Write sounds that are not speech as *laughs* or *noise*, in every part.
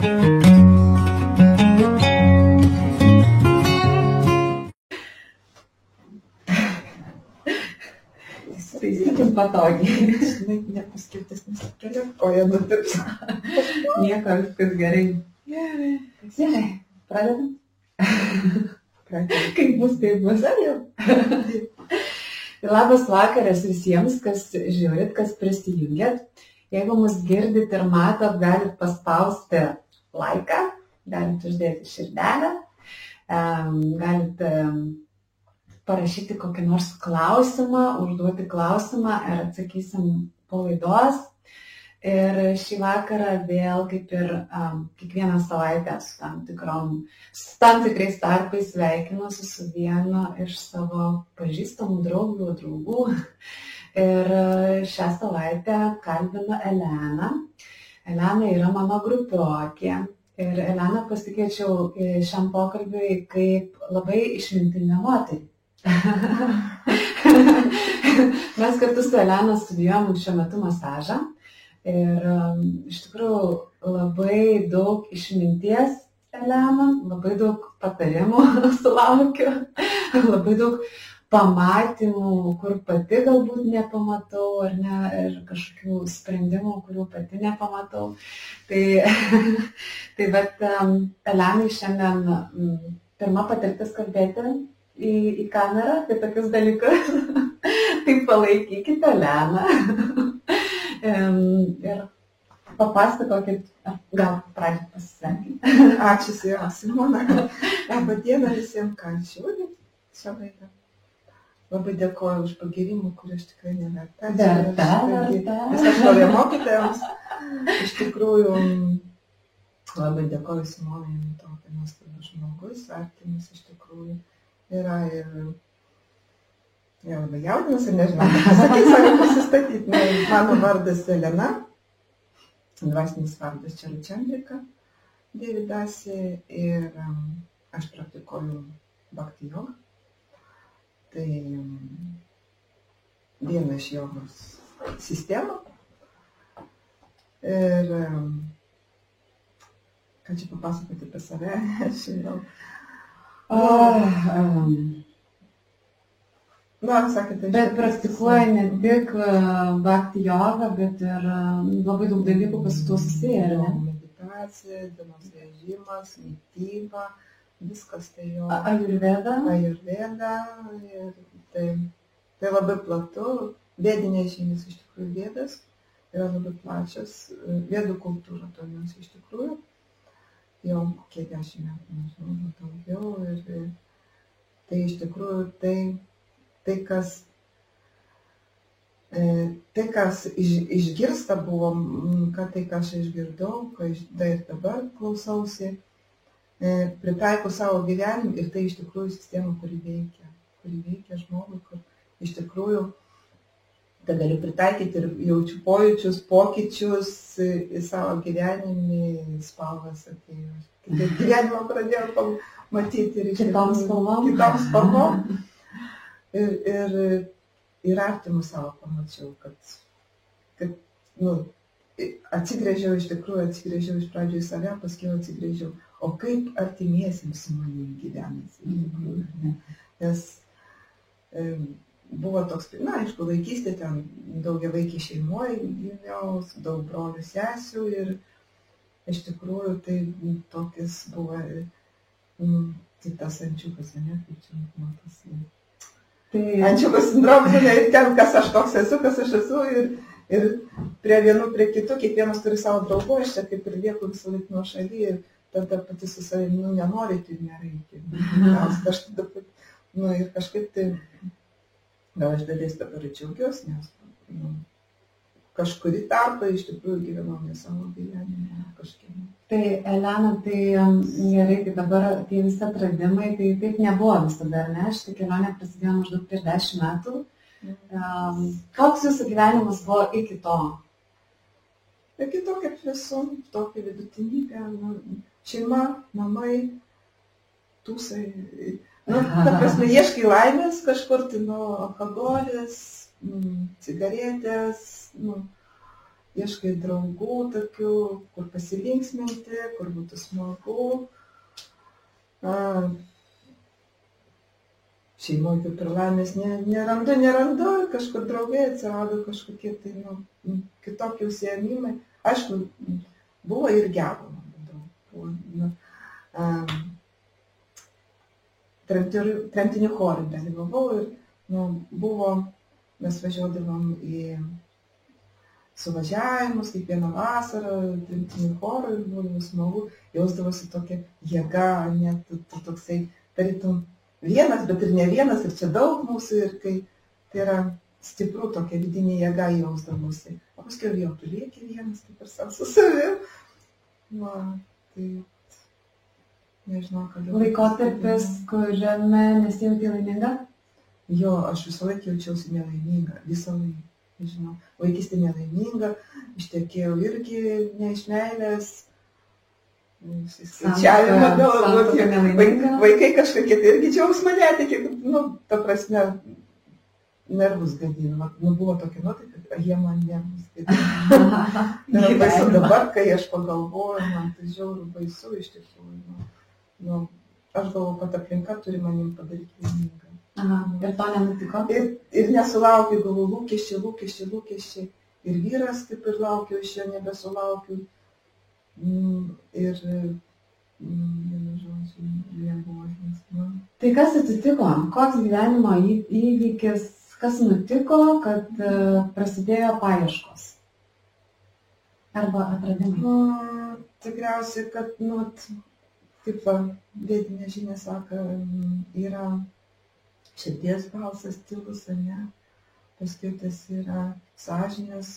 Taisykim patogiai. Žinai, nepaskirtis nesikelia, koja nutips. Nieko, viskas gerai. Gerai. Gerai, pradedam. Kaip bus, tai bus, ar jau? Labas vakaras visiems, kas žiūrit, kas prisijungėt. Jeigu mus girdit ir matot, galit paspausti laiką, galit uždėti širdelę, em, galit em, parašyti kokį nors klausimą, užduoti klausimą ir atsakysim po laidos. Ir šį vakarą vėl kaip ir um, kiekvieną savaitę su tam, tikrom, su tam tikrais tarpais sveikinuosi su vienu iš savo pažįstamų draugių, draugų. Ir e, šią savaitę kalbinu Eleną. Elena yra mano grupiokė. Ir Eleną pasikeičiau e, šiam pokalbiui kaip labai išmintingą moterį. *laughs* Mes kartu su Elena studijuojam šiuo metu masažą. Ir um, iš tikrųjų labai daug išminties Elena, labai daug patarimų *laughs* sulaukiu, labai daug pamatymų, kur pati galbūt nepamatau, ar ne, ir kažkokių sprendimų, kurių pati nepamatau. Tai, *laughs* tai bet um, Elenai šiandien um, pirma patirtis kalbėti į, į kamerą apie tokius dalykus. *laughs* tai palaikykite Eleną. *laughs* Em, ir papasakokit, gal pradžią pasisveikinti. Ačiū, Simona. Labą dieną visiems, ką žiūrit šią laidą. Labai dėkoju už pagirimą, kurį aš tikrai neverta. Verta, verta. Visą šlovę mokytojams. Iš tikrųjų, labai dėkoju Simonai, tokia nuostabus žmogus, artimas iš tikrųjų yra ir jau labai jaudinas ir nežinau, ką pasakyti, savo pasistatyti. Mano vardas Elena, dvasinis vardas Čeličandrika, Dėvidasi ir um, aš praktikuoju bhakti jogą. Tai um, viena iš jogos sistemų. Ir um, ką čia papasakoti apie save, *laughs* aš žinau. Oh, um, Na, sakėte, bet praktikuoja ne tik uh, bhakti jogą, bet ir uh, labai daug dalykų, su tuo susiję, ar ne? Meditacija, dienos režimas, mytyba, viskas tai jo. Ajurveda. Ajurveda ir tai, tai labai platu. Vėdinės žinios iš tikrųjų vėdas yra labai plačios. Vėdų kultūra tomis iš tikrųjų. Jau kiek dešimt metų, nežinau, daugiau. Ir tai iš tikrųjų tai, tai kas E, tai, kas iš, išgirsta buvo, kad tai, ką aš išgirdau, ką iš, tai ir dabar klausausi, e, pritaikau savo gyvenimą ir tai iš tikrųjų sistema, kuri veikia, kuri veikia žmogui, kur iš tikrųjų tai galiu pritaikyti ir jaučiu pojūčius, pokyčius į, savo gyvenimį, spalvas atėjo. Kitaip *laughs* gyvenimą pradėjau matyti ir Kitom spalvom. Kitom spalvom. *laughs* Ir, ir, ir artimus savo pamačiau, kad, kad nu, atsigrėžiau iš tikrųjų, atsigrėžiau iš pradžių į save, paskui atsigrėžiau, o kaip artimiesiems su manim gyvenasi. ne? Nes buvo toks, na, aišku, vaikystė ten daugia vaikį šeimoje gimiau, daug brolių sesių ir iš tikrųjų tai tokis buvo, mm, tai ančiukas, ne, kaip čia matosi. Tai Ančiuko sindromas, ne, ten, kas aš toks esu, kas aš esu. Ir, ir prie vienų, prie kitų, kiekvienas turi savo draugų, aš čia kaip ir lieku visą laiką nuo šaly ir tada pati su savimi, nu, nenori, tai nereikia. Aš tada, nu, ir kažkaip tai, gal aš dalies dabar džiaugiuosi, nes nu, kažkurį tarpą iš tikrųjų gyvenau ne savo gyvenimą, kažkiek. Tai Elena, tai um, gerai, tai dabar tie visi atradimai, tai taip nebuvo visada, ne? Šitą kelionę prasidėjo maždaug prieš dešimt metų. Um, koks jūsų gyvenimas buvo iki to? Ir kitokia kaip visų, tokia vidutinybė, nu, šeima, namai, tūsai. Nu, ta prasme, ieškai laimės kažkur, tai nu, alkoholis, mm, cigaretės, nu, ieškai draugų tokių, kur pasilinksminti, kur būtų smagu. Šeimoje kaip ir laimės ne, nerandu, nerandu, kažkur draugai atsirado kažkokie tai nu, kitokie užsiemimai. Aišku, buvo ir gero, buvo. Nu, um, tremtinių chorų dalyvavau ir nu, buvo, mes važiuodavom į suvažiavimus, kiekvieną vasarą, tremtinių chorų ir būdavo smagu, jausdavosi tokia jėga, net toksai, tarytum, vienas, bet ir ne vienas, ir čia daug mūsų, ir kai tai yra stipru, tokia vidinė jėga jausdavosi. O paskui jau tu lieki vienas, kaip ir savo su savim. Va, tai nežinau, kada. Laikotarpis, kuriame nesijauti laiminga? Jo, aš visą laiką jaučiausi nelaiminga, visą laiką. Nežinau, vaikystė nelaiminga, ištekėjau irgi ne iš meilės. Skaičiavimą gal, vaikai kažkokie tai irgi džiaugsmą netikė, nu, ta prasme, nervus gadino. Nu, buvo tokia nuotaika, kad jie man nervus gadino. *laughs* baisu dabar, kai aš pagalvoju, man tai žiauru baisu iš tikrųjų. Nu, nu, aš galvoju, kad aplinka turi manim padaryti laimingą. Aha, ir to nenutiko? Ir, ir nesulaukiu, galvoju, lūkesčiai, lūkesčiai, lūkesčiai. Ir vyras, kaip ir laukiu, iš jo nebesulaukiu. Mm, ir, mm. Nu. Tai kas atsitiko? Koks gyvenimo įvykis, kas nutiko, kad uh, prasidėjo paieškos? Arba atradimai? Mm, tikriausiai, kad, nu, kaip va, vėdinė žinia sako, yra širdies balsas tylus, ne? Paskui tas yra sąžinės,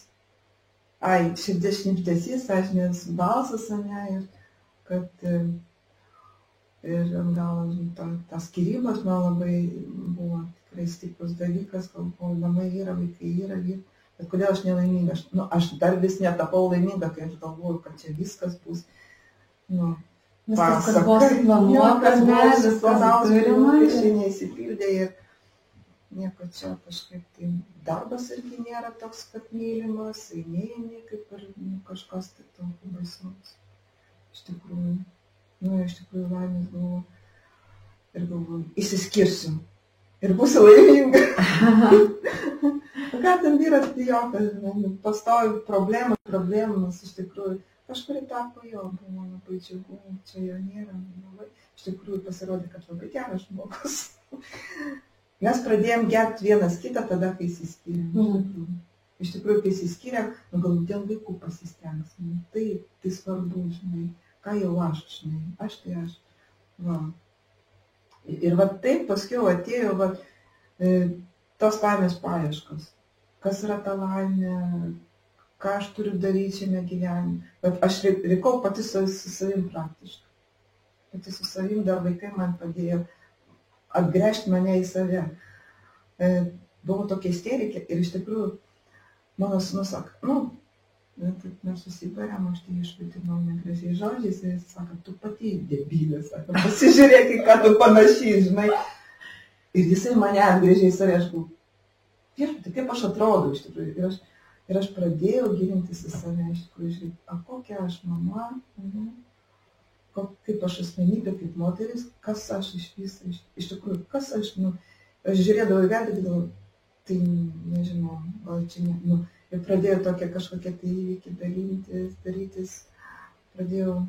ai, širdies šniptesys, sąžinės balsas, ne? Ir kad ir gal ta, tas skirybas man labai buvo tikrai stiprus dalykas, galvoju, namai yra, vaikai yra, vyrai. Bet kodėl aš nelaiminga? Aš, nu, aš dar vis netapau laiminga, kai aš galvoju, kad čia viskas bus. Nu, Viskas, kas buvo suplanuota, ne, viskas turima. Ir neįsipildė ir nieko čia kažkaip tai darbas irgi nėra toks, kad mylimas, eilėjai kaip ir nu, kažkas tai tokio baisaus. Iš tikrųjų, nu, iš tikrųjų laimės buvo ir galvoju, įsiskirsiu ir būsiu laiminga. *laughs* Ką ten vyras bijokas, pastovi problemų, problemas iš tikrųjų kažkur etapo jo buvo labai džiugu, čia jo nėra, labai, iš tikrųjų pasirodė, kad labai geras žmogus. *laughs* Mes pradėjom gerbti vienas kitą tada, kai įsiskyrėm. Mm. Iš tikrųjų, kai įsiskyrėm, nu gal dėl vaikų pasistengsim. Nu, tai, tai svarbu, žinai, ką jau aš, žinai, aš tai aš. Va. Ir va taip paskui atėjo va, e, tos laimės paieškos. Kas yra ta laimė, ką aš turiu daryti šiame gyvenime. Bet aš reikau pati su, su savim praktiškai. Pati su savim dar vaikai man padėjo atgręžti mane į save. E, buvau tokia isterikė ir iš tikrųjų mano sunus sako, nu, mes susibarėm, aš tai išvitinau negražiai žodžiais ir jis sako, tu pati debilė, sako, pasižiūrėk, ką tu panašiai, žinai. Ir jisai mane atgrėžė į save, aš galvoju, viešpatie, kaip aš atrodau iš tikrųjų. Ir aš, Ir aš pradėjau gilintis į save, iš tikrųjų, žiūrėti, o kokia aš mama, ne? kaip aš asmenybė, kaip moteris, kas aš iš viso, iš, iš tikrųjų, kas aš, nu, aš žiūrėdavau į galvojau, tai nežinau, gal čia ne, nu, ir pradėjau tokia kažkokia tai įvykį darytis, darytis, pradėjau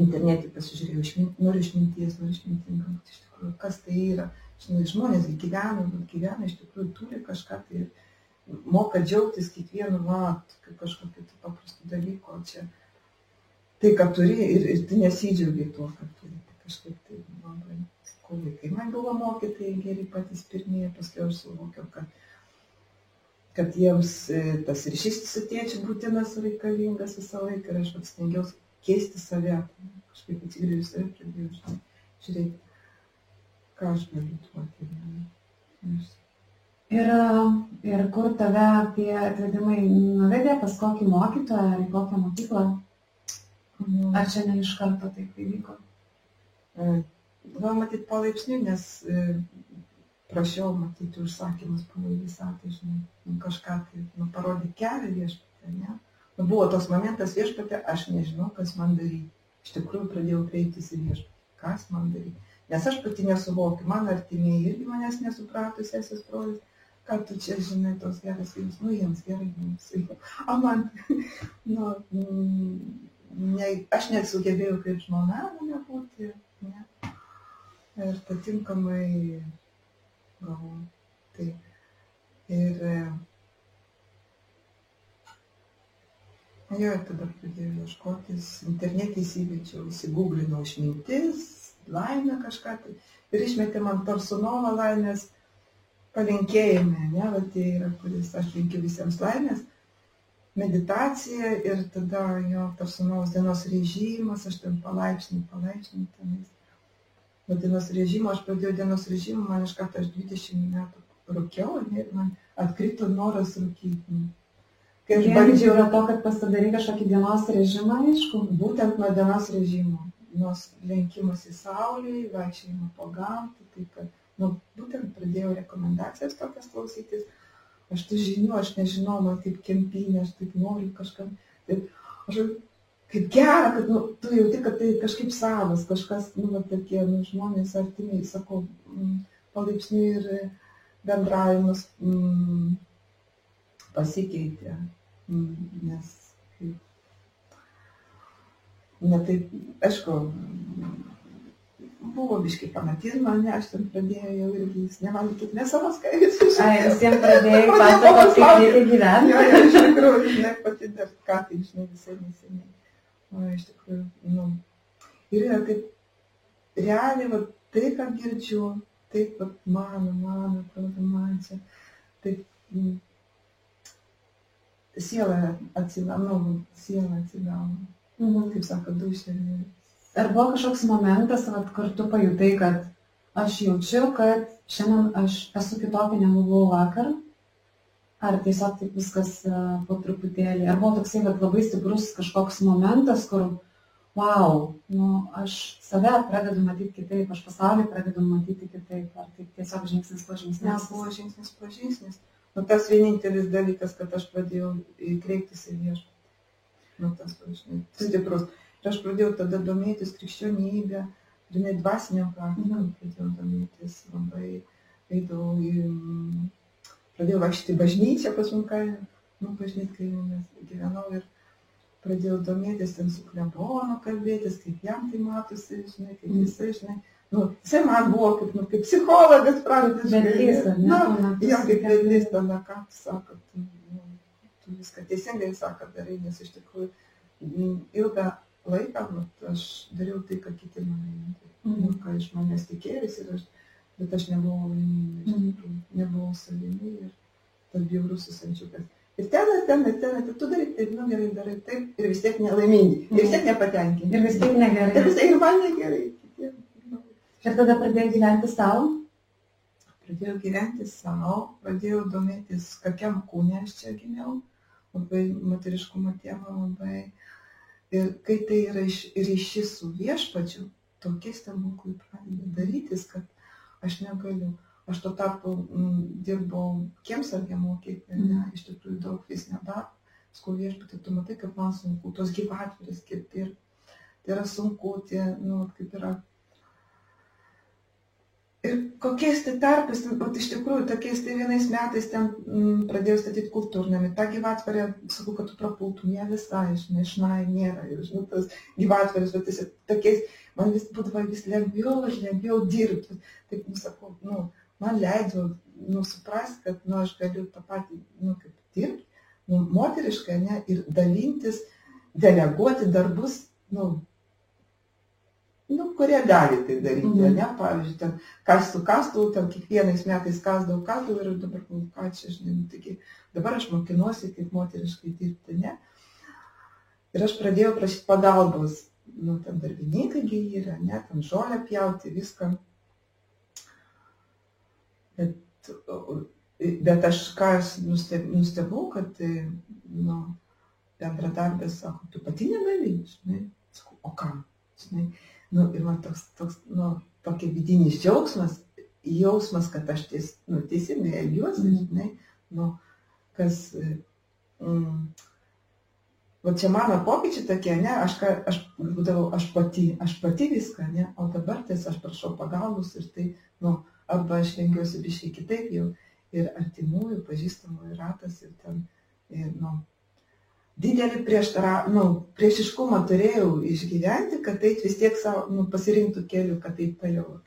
internetį pasižiūrėjau, išmint, noriu išminties, noriu išmintingą, iš tikrųjų, kas tai yra, žinai, žmonės gyvena, gyvena, iš tikrųjų turi kažką tai ir moka džiaugtis kiekvienu, va, kažkokiu tai paprastu dalyku, čia tai, ką turi ir, ir tu nesidžiaugi tuo, ką turi. Tai kažkaip tai labai skaudu. Kai man buvo mokytojai geri patys pirmieji, paskui aš suvokiau, kad, kad jiems e, tas ryšys su tėčiu būtinas reikalingas visą laiką ir aš pats stengiausi keisti save. Kažkaip atsigrįžti save, pradėjau žiūrėti, ką aš galiu duoti. Aš Ir, ir kur tave tie atvedimai nuvedė, pas kokį mokytoją ar į kokią mokyklą? Mhm. Ar čia ne iš karto taip įvyko? E, gal matyti palaipsniui, nes e, prašiau matyti užsakymus po visą, tai žinai, nu, kažką tai, nu, parodyti kelią viešpatį, ne? buvo toks momentas viešpatė, aš nežinau, kas man daryti. Iš tikrųjų pradėjau kreiptis į viešpatį, kas man daryti. Nes aš pati nesuvokiu, man artimieji irgi manęs nesuprato, sesės brolis, ką tu čia žinai, tos geras vyras, nu jiems gerai, jiems. O man, *laughs* nu, ne, aš net sugebėjau kaip žmona mane būti. Ne. Ir patinkamai galvoju. Tai, ir Jo, tada pradėjau ieškotis, internete įsivedžiau, įsigūglinau išmintis, laimę kažką tai. Ir išmetė man personolo laimės palinkėjimą, ne, va tai yra, kuris aš linkiu visiems laimės, meditacija ir tada jo personalos dienos režimas, aš ten palaipsniui, palaipsniui tenais. Nuo dienos režimo, aš pradėjau dienos režimą, man iš karto aš 20 metų rūkiau ir man atkrito noras rūkyti. Kai aš bandžiau dėl to, kad pasidarai kažkokį dienos režimą, aišku. Būtent nuo dienos režimo, nuo lenkimas į saulį, vaikščiojimo po gamtą, tai kad, nu, būtent pradėjau rekomendacijas tokias klausytis. Aš tų žinių, aš nežinau, man taip kempinė, aš taip noriu kažkam. Taip, aš kaip gera, kad nu, tu jauti, kad tai kažkaip savas, kažkas, nu, va, tokie, nu, žmonės artimiai, sakau, mm, palaipsniui ir bendravimas mm, pasikeitė. Mm, nes kaip, ne taip, aišku, buvo biškai fanatizmą, ne, aš ten pradėjau jau irgi, jis nevalgy tik ne savo skaičius. Ai, visiems pradėjai pasakoti, kaip reikia gyventi. Jo, jo, iš tikrųjų, ne pati dar ką tai, žinai, visai neseniai. O, iš tikrųjų, nu, ir yra kaip, realiai, va, tai, ką girdžiu, taip, va, mano, mano, atrodo, man čia, taip, siela atsigauna, nu, siela atsigauna. Mhm. Kaip sako, dušė. Ar buvo kažkoks momentas, vat, kur tu pajutai, kad aš jaučiu, kad šiandien aš esu kitokia negu buvau vakar? Ar tiesiog taip viskas uh, po truputėlį? Ar buvo toksai vat, labai stiprus kažkoks momentas, kur, wow, nu, aš save pradedu matyti kitaip, aš pasaulį pradedu matyti kitaip, ar tai tiesiog žingsnis po žingsnis? Ne, buvo žingsnis po žingsnis. Nu, tas vienintelis dalykas, kad aš pradėjau kreiptis į viešpatį. Nu, tas, žinai, stiprus. Ir aš pradėjau tada domėtis krikščionybę, ir net dvasiniam praktikam mhm. pradėjau domėtis labai, eidavau į, pradėjau vaikščioti bažnyčią pas munkają, nu, bažnyt, kai mes gyvenau ir pradėjau domėtis ten su klebonu kalbėtis, kaip jam tai matosi, žinai, kaip mhm. jisai, žinai. Mm nu, jisai man buvo kaip, nu, kaip psichologas ne? Na, jo, kaip vedlys, tada ką sako, tu, nu, tu viską teisingai sako darai, nes iš tikrųjų mm, ilgą laiką nu, aš dariau tai, ką kiti mane, mm. nu, ką iš manęs tikėjosi, aš, bet aš nebuvau laiminga, iš mhm. tikrųjų, nebuvau savimi ir tas bjaurus susančiukas. Ir ten, ir ten, ir ten, ir tu darai taip, nu gerai, darai taip, ir vis tiek nelaimingi, ir vis tiek nepatenkinti. Ir vis tiek negerai. Ir vis tiek ir man negerai. Ir tada pradėjai gyventi savo? Pradėjau gyventi savo, pradėjau domėtis, kokiam kūnė aš čia gimiau, labai moteriškumo tema labai. Ir kai tai yra ryšys su viešpačiu, tokie stebuklai pradeda darytis, kad aš negaliu. Aš tuo tarpu m, dirbau kiemsargė mokykloje, mm. iš tikrųjų daug fizinio darbo. Skau viešpatį, tu matai, kaip man sunku, tos gyvatvirės kirti ir tai yra sunku, tie, nu, kaip yra Ir kokiais tai tarpais, o iš tikrųjų, tokiais tai vienais metais ten m, mm, pradėjau statyti kultūrnamį. Ta gyvatvarė, sakau, kad tu prapultų, ne visai, žinai, šnai nėra. Ir, žinai, tas gyvatvarės, bet jis tokiais, man vis būdavo vis lengviau ir lengviau dirbti. Taip, nu, sakau, nu, man leido, nu, suprasti, kad, nu, aš galiu tą patį, nu, kaip dirbti, nu, moteriškai, ne, ir dalintis, deleguoti darbus, nu, nu, kurie gali tai daryti, mhm. ne, pavyzdžiui, ten kastų, kastų, ten kiekvienais metais kasdavau, kasdavau ir dabar, nu, ką čia, žinai, nu, taigi, dabar aš mokinuosi, kaip moteriškai dirbti, ne. Ir aš pradėjau prašyti pagalbos, nu, ten darbininkai yra, ne, ten žolę pjauti, viską. Bet, bet aš ką aš nustebau, kad, nu, bendradarbės sako, tu pati negali, žinai, sakau, o kam, žinai. Nu, ir man toks, toks, nu, tokia vidinis džiaugsmas, jausmas, kad aš ties, nu, teisingai elgiuosi, mm. žinai, nu, kas, mm, va čia mano pokyčiai tokie, ne, aš, ką, aš būdavau, aš pati, aš pati viską, ne, o dabar ties aš prašau pagalbos ir tai, nu, arba aš rengiuosi biškai kitaip jau ir artimųjų, pažįstamųjų ratas ir ten, ir, nu, didelį prieštara, nu, priešiškumą turėjau išgyventi, kad tai vis tiek savo, nu, pasirinktų kelių, kad tai toliau.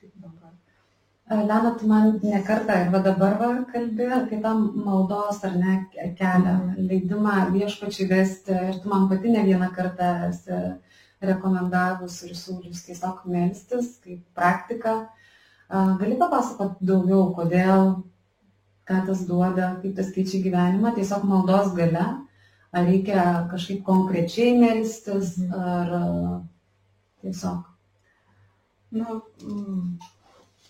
Lena, tu man nekartą ir va dabar va kalbė apie tą maldos ar ne kelią, leidimą viešpačiai vesti ir tu man pati ne vieną kartą esi rekomendavus ir siūlius tiesiog melstis kaip praktika. Gali papasakoti daugiau, kodėl, ką tas duoda, kaip tas keičia gyvenimą, tiesiog maldos gale, ar reikia kažkaip konkrečiai melstis, ar tiesiog. Nu, mm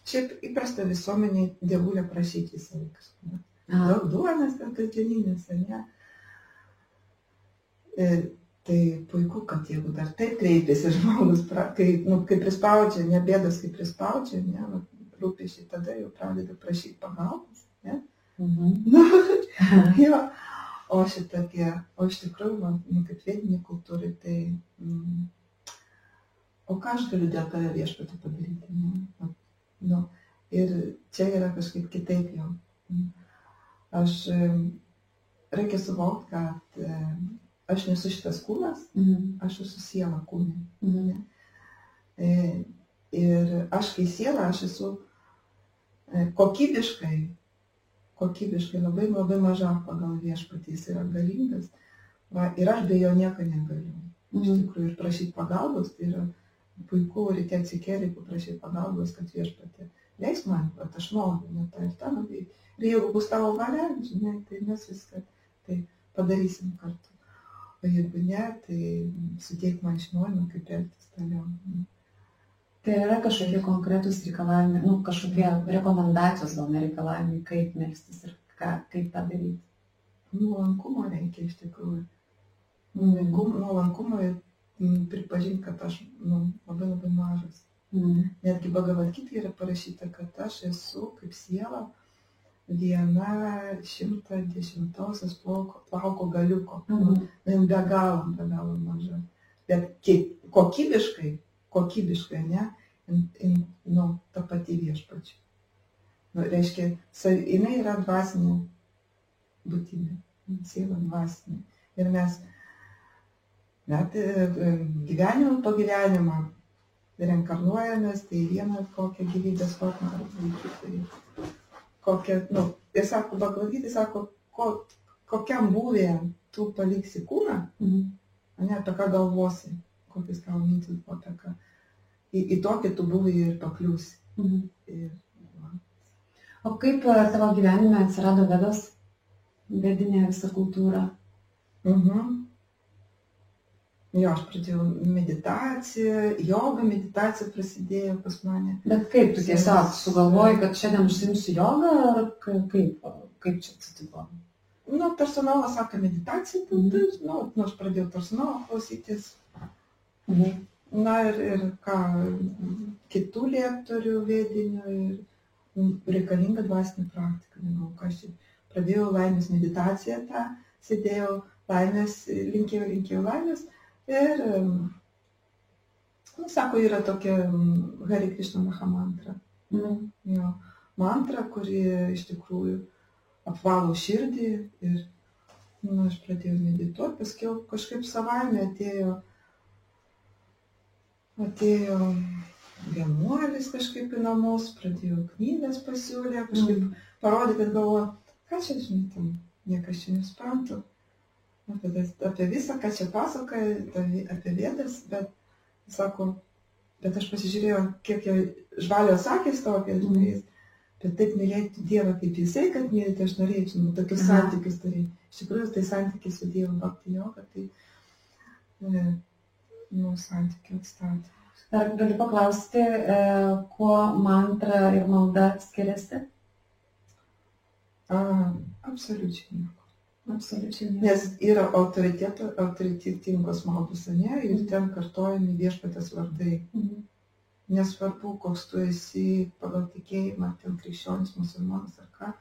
Šiaip įprasta visuomeniai dievulio prašyti visą laiką. Daug duonas ten kasdieninės, ne? Ir e, tai puiku, kad jeigu dar taip kreipiasi žmogus, kai, nu, kai prispaudžia, ne bėdas, kai prispaudžia, ne, nu, rūpėšiai, tada jau pradeda prašyti pagalbos, ne? Mhm. nu, *laughs* jo. O šitokie, o iš tikrųjų, man, nu, kaip vietinė kultūra, tai, mm, o ką aš galiu dėl tave viešpatį padaryti? Ne? Nu, ir čia yra kažkaip kitaip jau. Aš reikia suvokti, kad aš nesu šitas kūnas, mhm. aš esu siela kūnė. Mhm. E, ir aš kai siela, aš esu e, kokybiškai, kokybiškai labai labai maža pagal viešpatį, jis yra galingas. Va, ir aš be jo nieko negaliu. Iš tikrųjų, ir prašyti pagalbos, tai yra puiku, ryte atsikėlė, paprašyti pagalbos, kad viešpatė, leis man, kad aš noriu, ne tą ir tą nuveikti. Ir jeigu bus tavo valia, žinai, tai mes viską tai padarysim kartu. O jeigu ne, tai sudėk man žinojimą, kaip elgtis toliau. Tai yra kažkokie konkretūs reikalavimai, nu, kažkokie rekomendacijos, gal nereikalavimai, kaip melstis ir ką, kaip tą daryti. Nuolankumo reikia iš tikrųjų. Nuolankumo ir pripažinti, kad aš nu, labai labai mažas. Mm. Netgi Bhagavad-gita yra parašyta, kad aš esu kaip siela viena šimta dešimtosios plauko, plauko galiuko. Mm. Nu, be galo, be galo maža. Bet kokybiškai, kokybiškai, ne, in, in, nu, ta pati viešpačia. Nu, reiškia, jinai yra dvasinė būtybė, siela dvasinė. Ir mes net gyvenimą po gyvenimo reinkarnuojamės, tai vieną kokią gyvybės formą ar tai kokią, nu, ir sako, Bagvadgyti sako, ko, kokiam būvė tu paliksi kūną, mhm. ne apie ką galvosi, kokius tavo mintis buvo apie ką. Į, į tokį tu buvai ir pakliūsi. Mhm. Ir, va. o kaip e, tavo gyvenime atsirado vedas, vedinė visa kultūra? Mhm. Jo, aš pradėjau meditaciją, joga meditacija prasidėjo pas mane. Bet kaip tu tiesiog sugalvoji, kad šiandien užsimsiu jogą, ar kaip, kaip čia atsitiko? Nu, personalas sako meditacija, tai, mhm. nu, nu, aš pradėjau personalą klausytis. Mhm. Na ir, ir ką, kitų lektorių vedinių ir reikalinga dvasinė praktika. Ką aš pradėjau laimės meditaciją tą, sėdėjau laimės, linkėjau, linkėjau laimės Ir, nu, sako, yra tokia Hari Krishna Maha mantra. Mm. Jo, mantra, kuri iš tikrųjų apvalo širdį ir nu, aš pradėjau medituoti, paskui kažkaip savaime atėjo, atėjo vienuolis kažkaip į namus, pradėjau knygas pasiūlė, kažkaip mm. parodė, kad galvoju, ką čia žinai, tam niekas čia nesuprantu apie, apie visą, ką čia pasakoja, apie vėdas, bet, sako, bet aš pasižiūrėjau, kiek jo žvalios akis tokia, žinai, bet taip mylėti Dievą kaip Jisai, kad mylėti aš norėčiau, nu, tokius Aha. santykius turėti. Iš tikrųjų, tai santykiai su Dievu bakti joga, tai, e, nu, santykių atstatė. Ar galiu paklausti, e, kuo mantra ir malda skiriasi? A, absoliučiai nieko. Absoliučiai. Nes yra autoritetingos maldos, ne, ir mhm. ten kartojami viešpatės vardai. Mhm. Nesvarbu, koks tu esi pagal tikėjimą, ten krikščionis, musulmonas ar ką,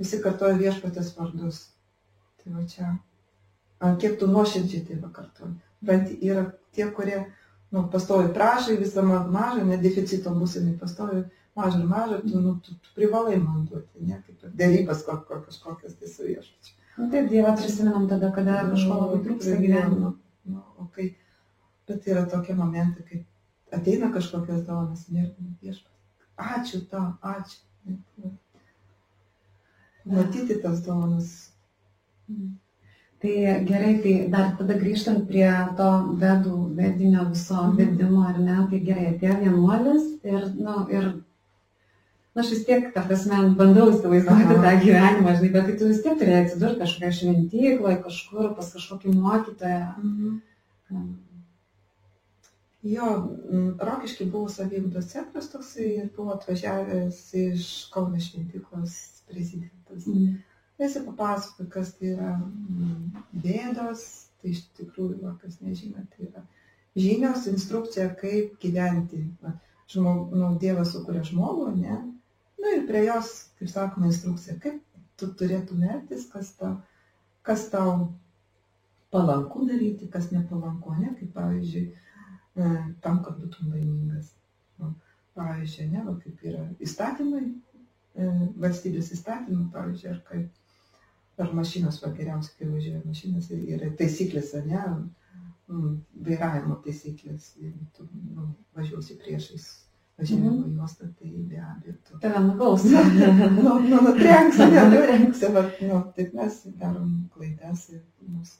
visi kartoja viešpatės vardus. Tai va čia. kiek tu nuoširdžiai tai pakartoji. Bet yra tie, kurie nu, pastovi prašai, visą mažą, ne deficito būsinai, pastovi mažą ir mažą, tu, nu, tu, tu privalai man duoti, ne, kaip dėrybas kažkokias tai su viešpačiu. Nu, taip, Dievą prisimenam tada, kada kažko labai trūksta gyvenimo. Nu, o kai, bet yra tokie momentai, kai ateina kažkokios dovanas ir viešpas. Ačiū tau, ačiū. Matyti tas dovanas. Mm. Tai gerai, tai dar tada grįžtant prie to vedų, vedinio viso mm. vedimo, ar ne, tai gerai, atėjo vienuolis ir, na, nu, ir, na, aš vis tiek, ta prasme, bandau įsivaizduoti tą gyvenimą, žinai, bet tai tu vis tiek turėjai atsidurti kažkokią šventyklą, kažkur pas kažkokį mokytoją. -hmm. Jo, Rokiškai buvo saviugdos centras toksai ir buvo atvažiavęs iš Kauno šventyklos prezidentas. Mm. Jis papasakoja, kas tai yra bėdos, tai iš tikrųjų, va, kas nežino, tai yra žinios, instrukcija, kaip gyventi. Va, žmog, nu, Dievas sukuria žmogų, ne? Na ir prie jos, kaip sakoma, instrukcija, kaip tu turėtum elgtis, kas tau, kas tau palanku daryti, kas nepalanku, ne? Kaip pavyzdžiui, E, tam, kad būtum laimingas. Nu, pavyzdžiui, ne, va, kaip yra įstatymai, e, valstybės įstatymai, pavyzdžiui, ar kaip ar mašinos, va geriausiai, kai važiuoja mašinas, yra taisyklės, ne, mm, vairavimo taisyklės, jeigu tu nu, važiuosi priešais važiavimo mm -hmm. juostą, tai be abejo tu. Tave nubaus. *laughs* nu, nu, nutrenksi, nenutrenksi, bet, nu, taip mes darom klaidas ir mus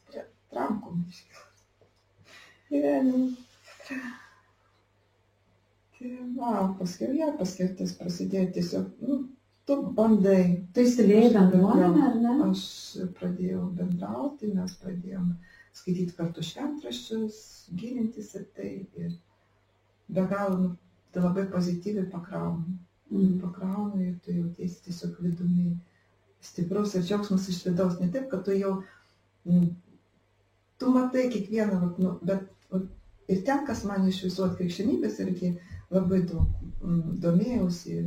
trankom. Gyvenimas. Tai va, paskui jo paskirtis prasidėjo tiesiog, nu, tu bandai. Tu įsilėjai bendruomenę, ar ne? Aš pradėjau bendrauti, mes pradėjom skaityti kartu šventraščius, gilintis į tai ir be galo, nu, tai labai pozityviai pakraunu. Mm. Pakraunu ir tu jautiesi tiesiog vidumi stiprus ir džiaugsmas iš vidaus, ne taip, kad tu jau, mm, tu matai kiekvieną, nu, bet Ir ten, kas man iš visų atkrikščionybės irgi labai daug mm, domėjausi,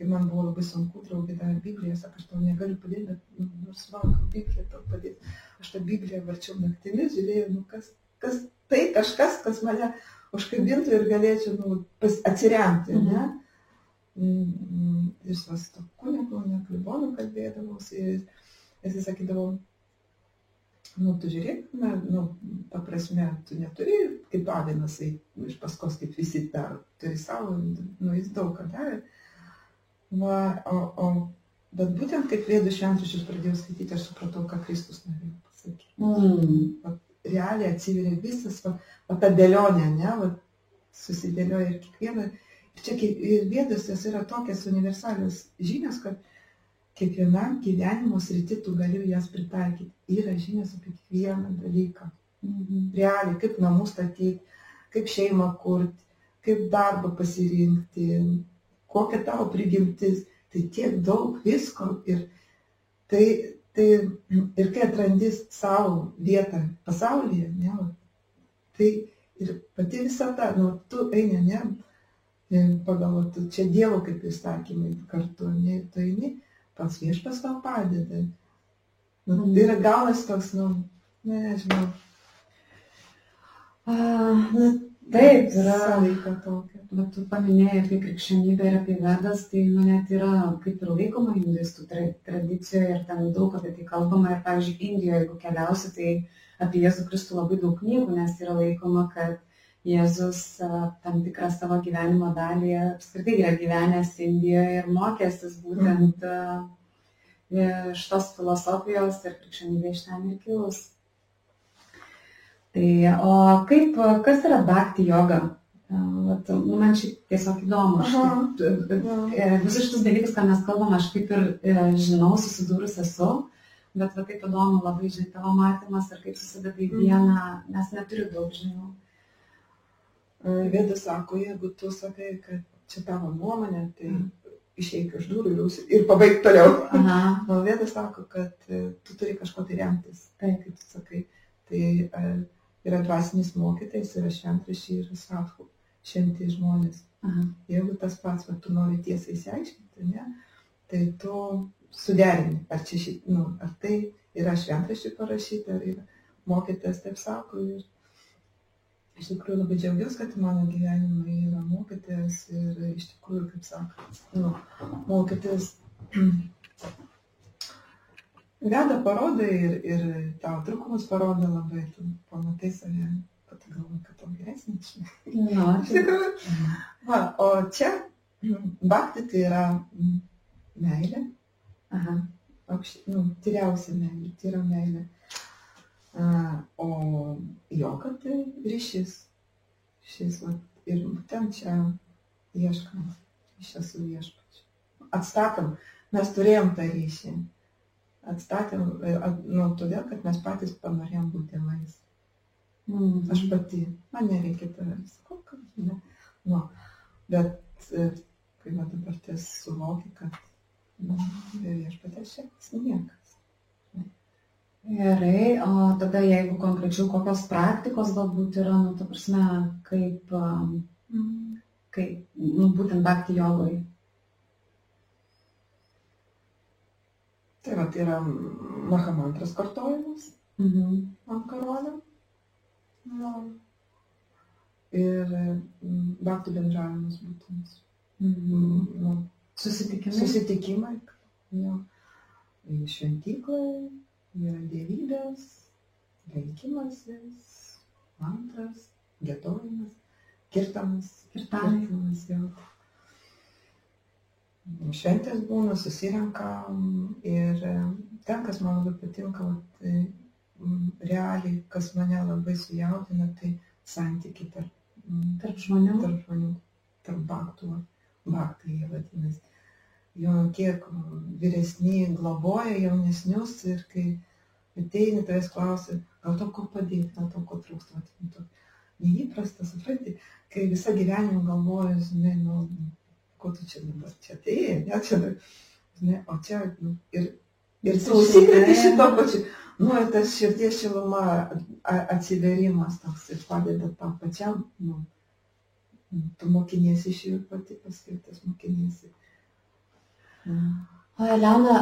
kai man buvo labai sunku, draugė davė Bibliją, sako, aš tau negaliu padėti, bet nu, nors vakar Bibliją tau padėti. Aš tą Bibliją varčiau naktimis, žiūrėjau, nu, kas, kas tai kažkas, kas mane užkabintų ir galėčiau nu, atsiremti. Mhm. Ne? Mm, ir su to kunigu, ne klibonu kalbėdavausi ir jis sakydavo, nu, tu žiūrėk, na, nu, ta prasme, tu neturi kaip avinas iš paskos, kaip visi daro, turi savo, nu, jis daug ką darė. Va, o, o, bet būtent kaip vėdų šventraščius pradėjau skaityti, aš supratau, ką Kristus norėjo pasakyti. Mm. Va, realiai atsiveria visas, va, va ta dėlionė, ne, va, susidėlioja ir kiekviena. Ir čia ir vėdos jos yra tokias universalios žinios, kad kiekvienam gyvenimo srity tu gali jas pritaikyti. Yra žinios apie kiekvieną dalyką. Mhm. Realiai, kaip namus statyti, kaip šeimą kurti, kaip darbą pasirinkti, kokia tavo prigimtis. Tai tiek daug visko. Ir, tai, tai, ir kai atrandi savo vietą pasaulyje, ne, tai ir pati visata, nu, tu eini, ne, pagal, tu čia Dievo kaip įstatymai kartu, ne, tu eini pats viešpas tau padeda. Nu, mm. Tai yra galas toks, nu, ne, nežinau. A, na, taip, yra sąveika tokia. Bet tu paminėjai apie krikščionybę ir apie vedas, tai nu, net yra kaip ir laikoma hinduistų tra tradicijoje ir ten daug apie tai kalbama. Ir, pavyzdžiui, Indijoje, jeigu keliausi, tai apie Jėzų Kristų labai daug knygų, nes yra laikoma, kad Jėzus tam tikrą savo gyvenimo dalį apskritai yra gyvenęs Indijoje ir mokęsis būtent mm. iš tos filosofijos ir krikščionybė iš ten ir kilus. Tai, o kaip, kas yra bhakti yoga? Vat, nu, man šiaip tiesiog įdomu. Aš kaip, e, visus šitus dalykus, ką mes kalbam, aš kaip ir e, žinau, susidūrus esu, bet va, taip įdomu labai, žinai, tavo matymas ir kaip susideda į mhm. vieną, nes neturiu daug žinių. Vėdas sako, jeigu tu sakai, kad čia tavo nuomonė, tai mm. išeik iš durų ir, ir pabaig toliau. *laughs* O Vėdas sako, kad e, tu turi kažko tai remtis. Tai, kaip tu sakai, tai e, yra dvasinis mokytais, yra šventrašiai ir sadhu, šventi žmonės. Aha. Jeigu tas pats, va, tu nori tiesai įsiaiškinti, ne, tai tu suderini, ar, čia, ši, nu, ar tai yra šventrašiai parašyta, ar yra mokytas taip sako ir iš tikrųjų labai džiaugiuosi, kad mano gyvenime yra mokytas ir iš tikrųjų, kaip sakant, nu, mokytas *clears throat* veda parodo ir, ir tavo trūkumus parodo labai, tu pamatai save, pati galvoji, kad tau geresnis. Nu, Iš tikrųjų. Va, o čia bakti tai yra meilė, aha. aukšt, nu, tyriausia meilė, tai yra meilė. A, o joga tai ryšys. Šis, va, ir būtent čia ieškam, iš esu viešpačiu. Atstatom, mes turėjom tą ryšį. Atstatėm, at- nu, todėl, kad mes patys panorėjom būti tėvais. Mhm. Aš pati, man nereikia tavęs. Kad ne. Nu, bet e, kai va dabar ties suvoki, kad nu, be viešpatės čia niekas. Gerai, o tada jeigu konkrečiau kokios praktikos galbūt yra, nu, ta prasme, kaip, um, kaip nu, būtent bakti jogoj. Tai va, tai yra mahamantras kartojimas Mhm. ant karolio. Nu, ir mm, baktų bendravimas būtent. Mhm. Nu, Susitikimai. susitikimai. Jo. Šventykloje yra dievybės, laikymasis, mantras, gėdojimas, kirtamas, Kirtanai. kirtamas jau. Šventės būna, susirenkam ir e, ten, kas man labai patinka, vat, realiai, kas mane labai sujaudina, tai santykiai tarp, Tarp žmonių. tarp žmonių, tarp baktų, baktai jie vadinasi. Jo kiek vyresni globoja jaunesnius ir kai ateini, tavęs klausia, gal to ko padėti, gal to ko trūksta. vat, nu, to Neįprasta, supranti, kai visą gyvenimą galvoju, žinai, nu, ko tu čia dabar čia atėjai, ne, čia, žinai, o čia, nu, ir, ir tu užsikrėti šito pačiu, nu, tas širdies šiluma, a- atsiverimas toks ir padeda tam pačiam, nu, tu mokiniesi iš jų pati paskirtas mokiniesi. Mm. O Elena,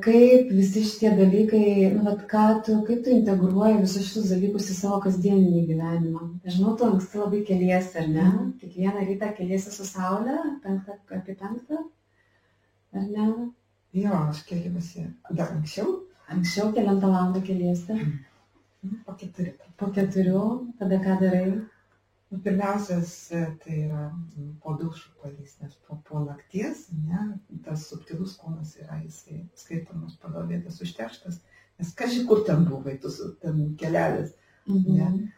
kaip visi šitie dalykai, nu, vat, ką tu, kaip tu integruoji visus šitus dalykus į savo kasdieninį gyvenimą? Žinau, tu anksti labai keliesi, ar ne? Mhm. Kiekvieną rytą keliesi su saulė, penktą, apie penktą, ar ne? Jo, aš keliuosi dar anksčiau, Anksčiau keliantą valandą keliesi, nu, po keturi. po keturių, tada ką darai? Nu, Pirmiausias e, tai yra po dušų palys, nes po, po nakties, ne, tas subtilus kūnas yra, jisai skaitomas pagal vietas užterštas, nes kažkai kur ten buvai, tu ten keliavęs. Mhm. Ne.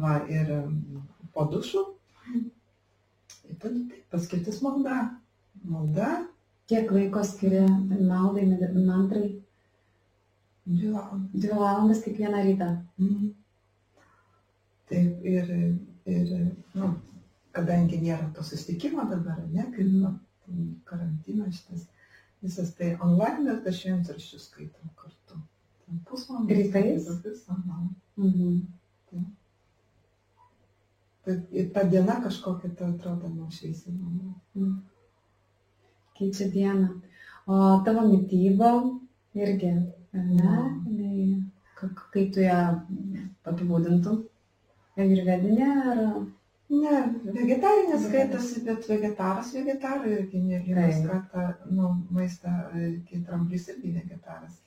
Va, ir po dušų, ir tada tai paskirtis malda. Malda, Kiek laiko skiria maldai, mantrai? Dvi valandas. Dvi valandas kiekvieną rytą. Mhm. Taip, ir, ir nu, kadangi nėra to susitikimo dabar, ne, kaip Mhm. nu, karantinas šitas, visas tai online mes dar šventraščius skaitom kartu. Pusvalandį. Rytais? Visą. Mhm. Tai ir ta diena kažkokia, tai atrodo, nuošiaisiai. Mhm. Keičia dieną. O tavo mytyba irgi, ne? Ka- kaip tu ją apibūdintum? Ir vedinė, ar... Ne, vegetarinė skaitosi, bet vegetaras vegetarui irgi ne vienas Taip. kartą, nu, maistą, e, kai dramblys irgi vegetaras. *laughs*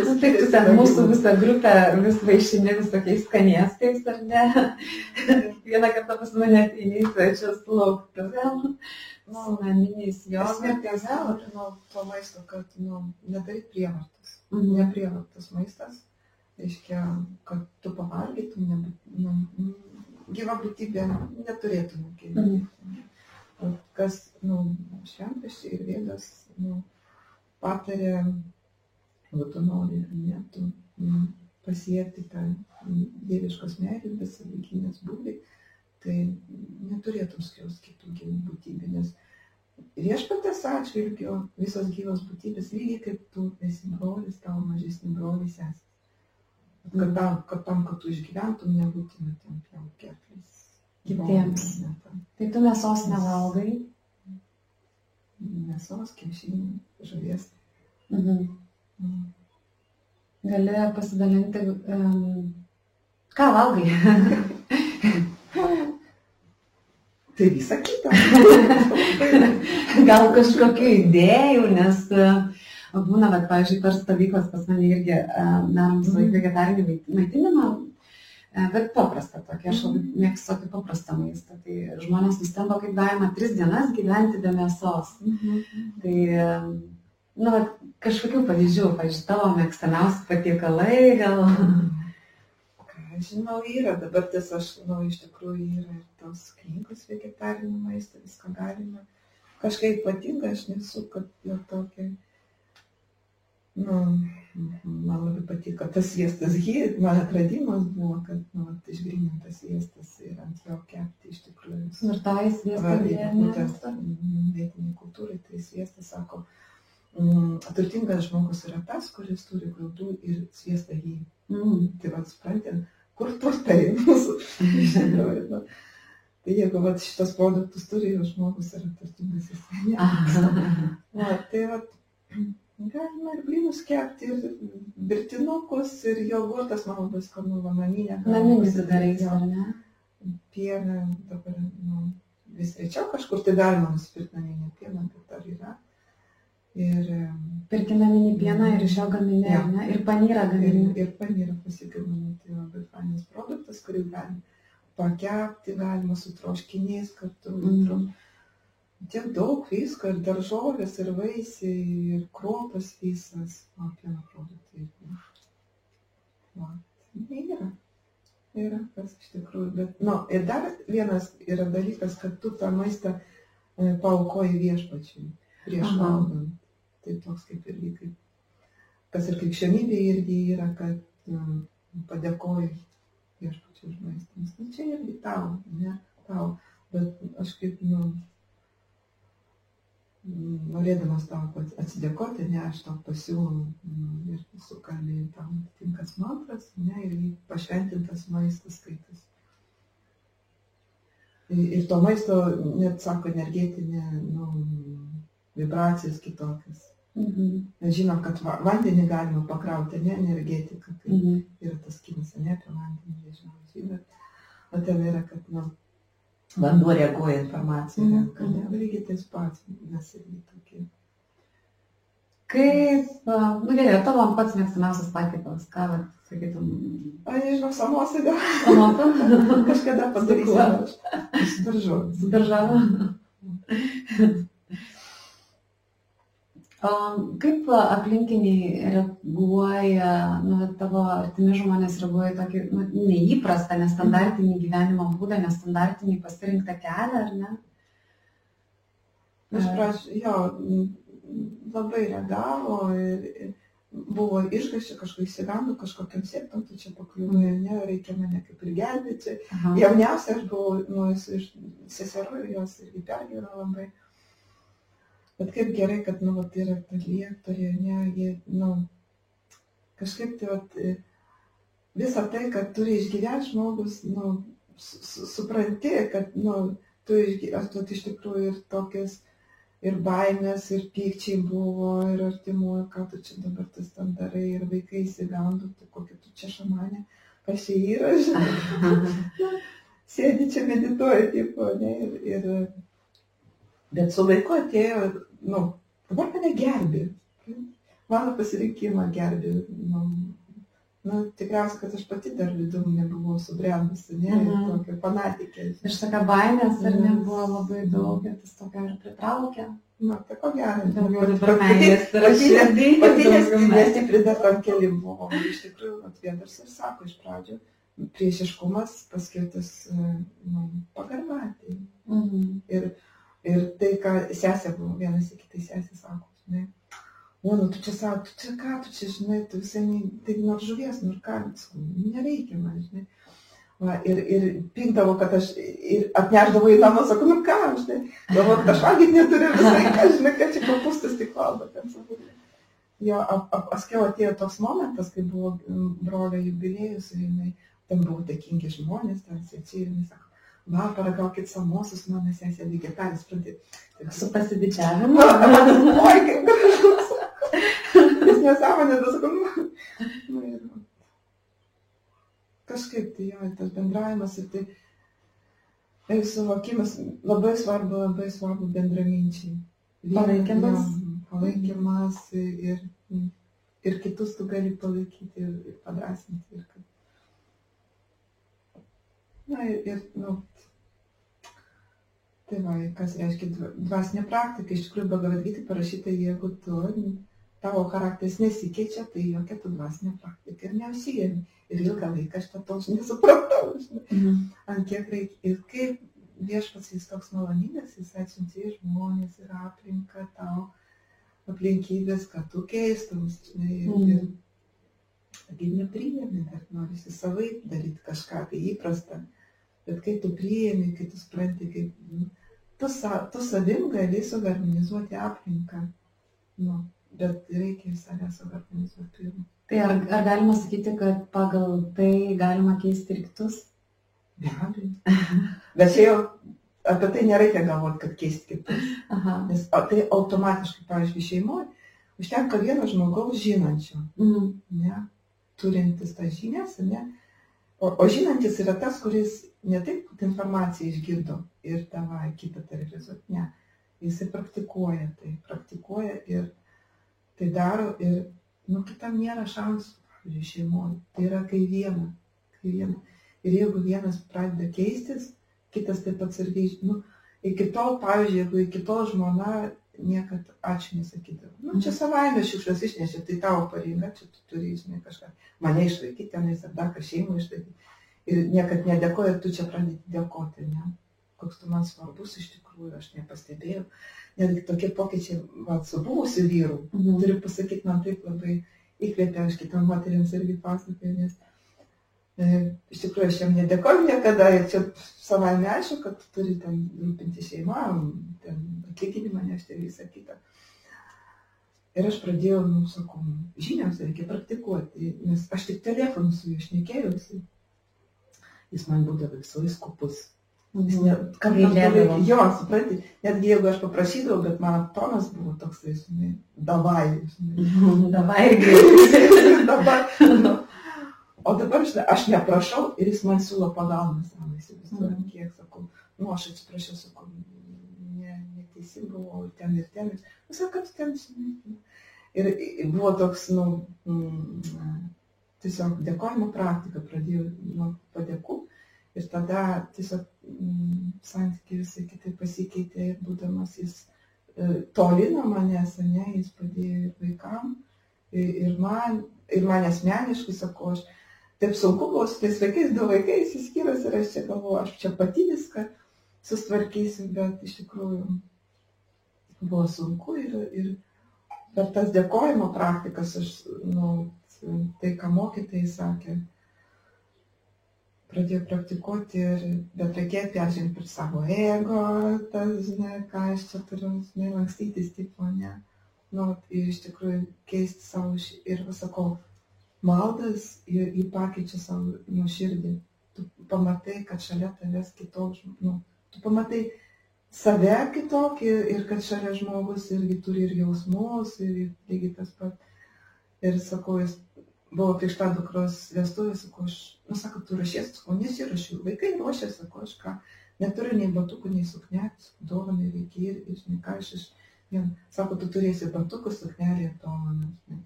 Nu, tai tu ten mūsų visą grupę vis vaišini visokiais skanėstais, ar ne? *laughs* Vieną kartą pas mane ateini į svečius laukti. Nu, naminiais Jos jogurtais. nepiazavo nuo to maisto, kad nu, nedaryt prievartos. Mhm. Neprievartos maistas. Reiškia, kad tu pavalgytum, ne, nu, nu, gyva būtybė neturėtų nukentėti. O Kas, nu, šventraščiai ir vėdas, nu, patarė, jeigu tu nori, ne, tu mm, pasiekti tą dieviškos meilės, besivaikinės būdai, tai neturėtum skriaus kitų gyvų būtybių, nes viešpatės atžvilgiu visos gyvos būtybės lygiai kaip tu esi brolis, tavo mažesni broliai sesės. Kad tam, kad, tam, kad tu išgyventum, nebūtina ten pjauti gerklės. Kitiems. Tai tu mėsos nevalgai. Mėsos, kiaušinių, žuvies. Mhm. Mm. gali pasidalinti, um, ką valgai. *laughs* Tai visa kita. *laughs* Gal kažkokių idėjų, nes uh, būna, bet, pavyzdžiui, per stovyklas pas mane irgi uh, darom visą laiką vegetarinį maitinimą, uh, bet paprastą tokį, aš labai mėgstu tokį paprastą maistą. Tai žmonės nustemba, kaip galima tris dienas gyventi be mėsos. Tai, uh, nu, vat, kažkokių pavyzdžių, pavyzdžiui, tavo mėgstamiausi patiekalai, gal. Žinau, yra, dabar tas aš, nu, iš tikrųjų yra ir tos knygos vegetarinio maisto, viską galima. Kažkaip ypatinga, aš nesu, kad jau tokia, nu, man labai patiko tas sviestas hy, man atradimas buvo, kad, nu, išgrinintas sviestas ir ant jo kepti iš tikrųjų. Ir tai sviestas. Vietiniai kultūrai, tai sviestas sako, mm, turtingas žmogus yra tas, kuris turi grūdų ir sviestą jį. Mm. Tai vad, suprantate, kur turtai mūsų. nu, tai jeigu vat, šitas produktus turi, jau žmogus yra turtingas jis. Va, tai vat, galima ir blynus kepti, ir birtinukus, ir jogurtas, man labai skanu, va, naminė. Naminis darai, ar ne? Pieną dabar, nu, vis rečiau kažkur tai galima nusipirkti naminį pieną, bet dar yra. Ir, Pirki naminį pieną ir iš jo gamini, Ja. ne? Ir panyrą ir, gamini. ir panyrą pasigaminu, tai labai fainas produktas, kurį galima pakepti, galima su troškiniais kartu. Mhm. Tiek daug visko, ir daržovės, ir vaisiai, ir kruopas visas, o pieno produktai. Va, tai yra. Yra kas iš tikrųjų, bet, na, nu, ir dar vienas yra dalykas, kad tu tą maistą e, paukoji viešpačiui prieš valgant. Tai toks kaip irgi, kaip, kas ir krikščionybė irgi yra, kad um, padėkoji viešpačiui už maistą. Nes nu, čia irgi tau, ne tau, bet aš kaip, nu, norėdamas tau atsidėkoti, ne, aš tau pasiūlau mm, ir sukalbėjau tam tinkas mantras, ne, ir pašventintas maistas skaitas. Ir, to maisto, net sako, energetinė, nu, vibracijas kitokias. Mhm. Mes žinom, kad va, vandenį galima pakrauti, ne energetiką. Tai Mhm. yra tas kinas, ne apie vandenį, nežinau, žinot. O ten yra, kad, nu, vanduo reaguoja informaciją, Mhm, renka, ne, mhm. lygiai tas pats, mes irgi tokie. Kaip, nu gerai, tavo pats mėgstamiausias patiekalas, ką, sakytum, O nežinau, samosai gal pamoko? kažkada padarysiu. aš. Su daržovėmis. Su daržove. *laughs* Kaip aplinkiniai reaguoja, nu, tavo artimi žmonės reaguoja tokį nu, neįprastą, nestandartinį gyvenimo būdą, nestandartinį pasirinktą kelią, ar ne? Iš pradžių, jo, labai reagavo ir ir buvo išgašė kažko įsigando kažkokiam sėktam, tu čia pakliūvai, ne, reikia mane kaip ir gelbėti. Jauniausia aš buvau, nu, iš seserų ir jos irgi pergyveno labai. Bet kaip gerai, kad, nu, vat, yra ta liektorė, ne, jie, nu, kažkaip tai, vat, e, visą tai, kad turi išgyventi žmogus, nu, su- su- supranti, kad, nu, tu išgyventi, tu iš tikrųjų ir tokias, ir baimės, ir pykčiai buvo, ir artimųjų, ką tu čia dabar tas ten darai, ir vaikai įsigando, tai kokia tu čia šamanė, kas čia yra, žinai *laughs* sėdi čia medituoja, tipo, ne, ir, ir, bet su laiku atėjo, nu, dabar mane gerbė, mano pasirinkimą gerbė, nu, nu, tikriausiai, kad aš pati dar vidum nebuvau subrendusi, ne, Mhm. tokia fanatikė. Iš tokio baimės ar Mhm. nebuvo labai daug, ir tas tokio ir pritraukia. Na, tai ko gero, daugiau dabar meilės yra širdį. Nestipri dar tam keli buvo. Iš tikrųjų, vienas ir sako iš pradžių, priešiškumas paskirtas nu, pagarba. Tai. Mhm. Ir, ir tai, ką sesė buvo, vienas į kitai sesė sako, žinai, o, nu tu čia sako, tu čia ką, tu čia, žinai, tu visai, tai nors žuvies, nu ir ką, sakau, nereikia man, žinai. Va, ir, ir pykdavo, kad aš ir atneždavo į namą, sakau, nu ką, žinai, galvoju, kad aš valgyti neturiu *laughs* visai, ką, žinai, kad čia kopūstas tik valgo, kad sakau. Jo, paskiau atėjo toks momentas, kai buvo brolio jubiliejus ir jinai, ten buvo dėkingi žmonės, ten svečiai ir jinai sako, va, paragaukit samosus, mano vegetaris pradėjo. Tai Su pasididžiavimu. *laughs* Oi, kaip gražu. Jis nesąmonė, tas sakau, nu, nu ir kažkaip tai jo, tas bendravimas ir tai ir suvokimas labai svarbu, labai svarbu bendraminčiai. Palaikymas. Palaikymas ir, ir kitus tu gali palaikyti ir, ir padrasinti. Ir kad... Na ir, ir nu, Tai va, kas reiškia dvasinė praktika, iš tikrųjų Bhagavadgita parašyta, jeigu tu, tavo charakteris nesikeičia, tai jokia tu dvasinė praktika ir neužsijėmi. Ir ilgą laiką aš to nesupratau, žinai, mhm. ant kiek reikia. Ir kaip viešpats jis toks maloningas, jis atsiuntė žmonės ir aplinką tau, aplinkybės, kad tu keistums, žinai, ir, mhm. ir, nepriėmė, dar norisi savai daryti kažką tai įprastą. Bet kai tu priėmė, kai tu supranti, kaip, nu, tu, sa, tu savim gali suorganizuoti aplinką, nu, bet reikia save suorganizuoti pirmą. Tai ar, ar galima sakyti, kad pagal tai galima keisti ir kitus? Be abejo. Bet čia jau apie tai nereikia galvoti, kad keisti kitus. Aha. Nes tai automatiškai, pavyzdžiui, šeimoje užtenka vieno žmogaus žinančio, mm. ne, turintis tas žinias, ne, O, o žinantis yra tas, kuris ne taip informaciją išgirdo ir tavai kitą terorizuoti, ne. Jisai praktikuoja tai, praktikuoja ir tai daro ir, nu, kitam nėra šansų, pavyzdžiui, šeimoje. Tai yra kai viena, kai viena. Ir jeigu vienas pradeda keistis, kitas taip atsargiai, nu, iki tol, pavyzdžiui, jeigu iki tol žmona niekad ačiū nesakydavo. Nu, čia savaime šiukšlias išnešė, tai tavo pareiga, čia tu turi, žinai, kažką, mane išlaikyti tenais ar dar kažką šeimą išlaikyti. Ir niekad nedėkoja, tu čia pradėti dėkoti, ne? Koks tu man svarbus iš tikrųjų, aš nepastebėjau. Netgi tokie pokyčiai, va, su buvusiu vyru, mhm. turiu pasakyti, man taip labai įkvėpė, aš kitam moteriams irgi pasakoju, nes E, iš tikrųjų, aš jam nedėkoju niekada ir čia savai neaišku, kad turi ten rūpinti šeimą, ten atlyginimą nešti ir visą kitą. Ir aš pradėjau, nu, sakau, žinias reikia praktikuoti, nes aš tik telefonu su juo šnekėjausi. Jis man būdavo visais kupus. Jis ne, kam gailėdavo. Jo, supranti, netgi jeigu aš paprašydavau, bet mano tonas buvo toks, žinai, davai. Žinai. davai irgi. *laughs* davai. Nu, O dabar žinai, aš neprašau ir jis man siūlo pagalbą savo, įsivaizduojam, mm. kiek sakau, nu aš atsiprašau, sakau, ne, neteisingai buvau ten ir ten. Ir sakau, kad ten, žinai. Ir buvo toks, nu, mm, tiesiog dėkojimo praktika, pradėjau nuo padėkų ir tada tiesiog mm, santykiai visai kitaip pasikeitė ir būdamas jis e, toli nuo manęs, ne, jis padėjo ir vaikam, ir, ir man, ir man asmeniškai, sakau, aš taip sunku buvo su tais vaikais, du vaikai įsiskyrus ir aš čia galvoju, aš čia pati viską sustvarkysiu, bet iš tikrųjų buvo sunku ir, ir per tas dėkojimo praktikas, aš, nu, tai, ką mokytojai sakė, pradėjau praktikuoti, ir, bet reikėjo peržengti per savo ego, tas, žinai, ką aš čia turiu, žinai, lankstytis, tipo, ne. Nu, ir iš tikrųjų keisti savo ir sakau, maldas ir jį pakeičia savo nuoširdį. Tu pamatai, kad šalia tavęs kitoks, nu, tu pamatai save kitokį ir kad šalia žmogus irgi turi ir jausmus, ir lygiai tas pat. Ir sakau, jis buvo prieš tą dukros vestuvę, sakau, aš, nu, sako, tu rašės, sakau, nesirašiau, vaikai ruošė, sakau, aš ką, neturiu nei batukų, nei suknelės, dovanai reikia ir, žinai, ką aš iš, vien, sako, tu turėsi batukų, suknelį ir dovaną, žinai.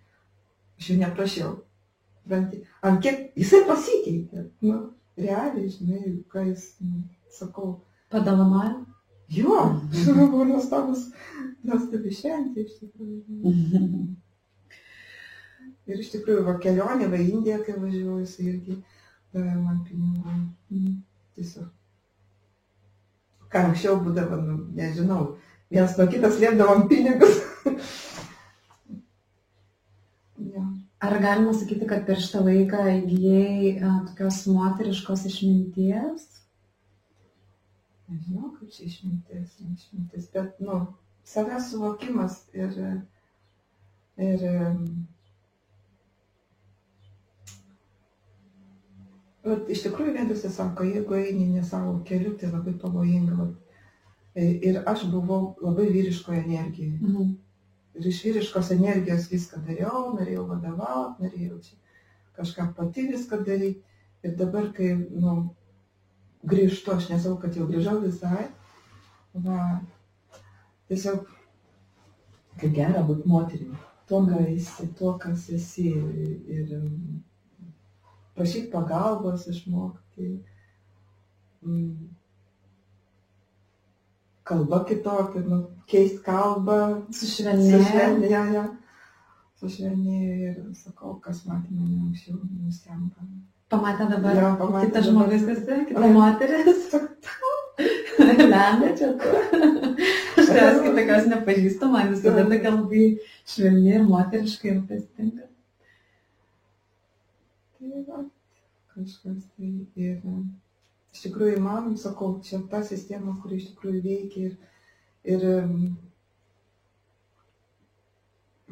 Aš jau neprašiau, Supranti, ant kiek jisai pasikeitė. Nu, realiai, žinai, ką jis, nu, sakau. Padalamajo? Jo, *laughs* buvo nuostabus, nuostabi šventė iš tikrųjų. *laughs* Ir iš tikrųjų, va kelionė, va Indija, kai važiuoju, jis irgi davė man pinigų. Mhm. Tiesiog. Ką anksčiau būdavo, nu, nežinau, vienas nuo kitas liepdavom pinigus. *laughs* Ar galima sakyti, kad per šitą laiką įgyjai tokios moteriškos išminties? Nežinau, kaip čia išmintis, išmintis, bet, nu, savęs suvokimas ir, ir Vat, iš tikrųjų vedasi sako, jeigu eini ne savo keliu, tai labai pavojinga. Vat, ir aš buvau labai vyriškoje energijoje. Mhm. ir iš vyriškos energijos viską dariau, norėjau vadovauti, norėjau čia kažką pati viską daryti. Ir dabar, kai, nu, grįžtu, aš nesau, kad jau grįžau visai, va, tiesiog, kaip gera būti moterimi, tuo, ką esi, tuo, kas esi ir, ir prašyti pagalbos išmokti. Mm, kalba kitokia, nu, keist kalbą. Sušvelnėjo. Sušvelnėjo. Sušvelnėjo ir sakau, kas matė mane anksčiau, nustemba. Pamatė dabar Jo, pamatė kitas dabar. žmogus, esi, kita Taip. moteris. *laughs* Lemia čia tu. Aš tavęs kaip tokios nepažįstu, man visada tokia labai švelni ir moteriškai ir pasitinka. Va, kažkas tai ir iš tikrųjų man, sakau, čia ta sistema, kuri iš tikrųjų veikia ir, ir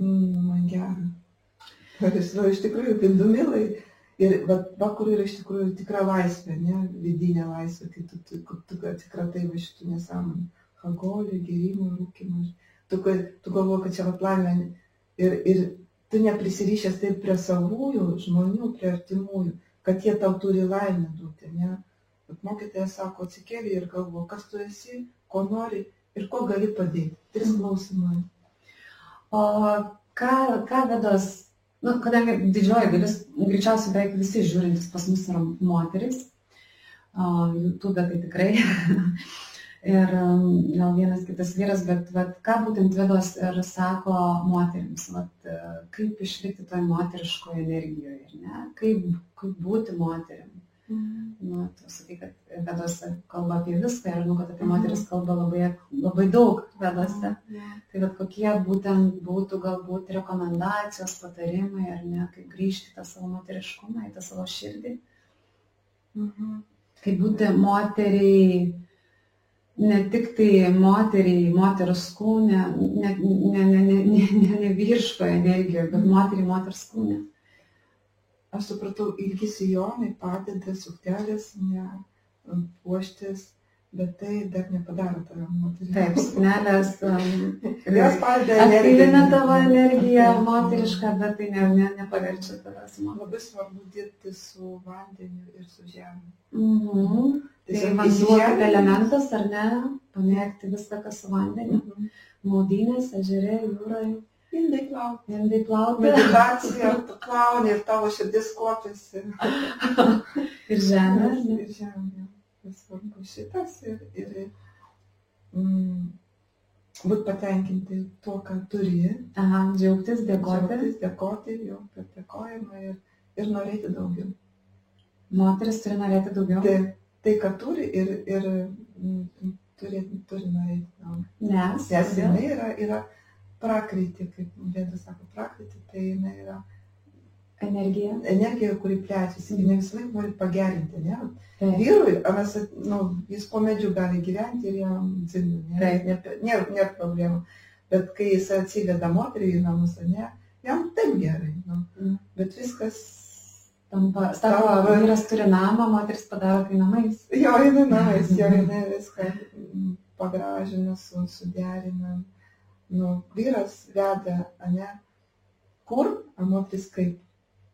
mm, man gera. Va, iš tikrųjų, vidumilai. Ir va, va, kur yra iš tikrųjų tikra laisvė, ne, vidinė laisvė, kai tu, tu, tu, tu atsikratai va šitų nesąmonų, alkoholio, gėrimų, rūkimo. Tu, tu galvoji, kad čia va laimė ir, ir tu neprisirišęs taip prie savųjų žmonių, prie artimųjų, kad jie tau turi laimę duoti, ne? Bet mokytojas sako, atsikėlė ir galvo, kas tu esi, ko nori ir ko gali padėti. Tris klausimai. O ką, ką vedos, nu, kadangi didžioji dalis, greičiausiai beveik visi žiūrintys pas mus yra moteris, YouTube tai tikrai. Ir um, gal vienas kitas vyras, bet vat, ką būtent vedos ir sako moteriams, vat, e, kaip išlikti toj moteriškoje energijoje, ne? kaip, kaip būti moterim. Nu, tu sakai, kad vedose kalba apie viską ir žinau, kad apie Mhm. moteris kalba labai, labai daug vedose. Tai vat kokie būtent būtų galbūt rekomendacijos, patarimai, ar ne, kaip grįžti tą savo moteriškumą, į tą savo širdį, Mhm. kaip būti moteriai, ne tik tai moteriai, moteros kūne, ne, ne, ne, ne, ne, ne, ne vyriškoje energijoje, bet moteriai moters kūne. Aš supratau, ilgi sijonai padeda suktelės, ne puoštis, bet tai dar nepadaro tave moterį. Taip, suknelės um, Jos padeda aktyvina tavo energiją moterišką, bet tai ne, ne, nepaverčia tavęs moterį. Labai svarbu dirbti su vandeniu ir su žemė. Mhm. Tai Tiesiog vanduo kaip elementas, ar ne? Pamėgti viską, kas su vandeniu. Mhm. Maudynės, ežerė, jūroje, Indai plauti. indai plauti Meditacija, tu plauni ir tavo širdis kopiasi. *laughs* ir žemė. Ir žemė. Svarbu šitas ir, ir mm, būti patenkinti tuo, ką turi. Aha, džiaugtis, dėkoti. Džiaugtis, Dėkoti jau per dėkojimą ir, ir norėti daugiau. Moteris turi norėti daugiau. Tai, tai ką turi ir, ir mm, turi, turi norėti daugiau. Nes. Nes jinai yra, yra prakryti, kaip Vėdas sako, prakryti, tai jinai yra Energija. energija, kuri plečiasi, jinai visą laiką nori pagerinti, ne? Taip. Vyrui, mes, nu, jis po medžiu gali gyventi ir jam dzinu, ne? Taip. Nėra, nėra, nėra problemų. Bet kai jis atsiveda moterį į namus, ne, jam taip gerai. Nu. Mm. Bet viskas, Tampa, sako, vyras turi namą, moteris padaro tai namais. jo jinai namais, jo *laughs* jinai viską pagražina, su, suderina. Nu, vyras veda, ne, kur, o moteris kaip.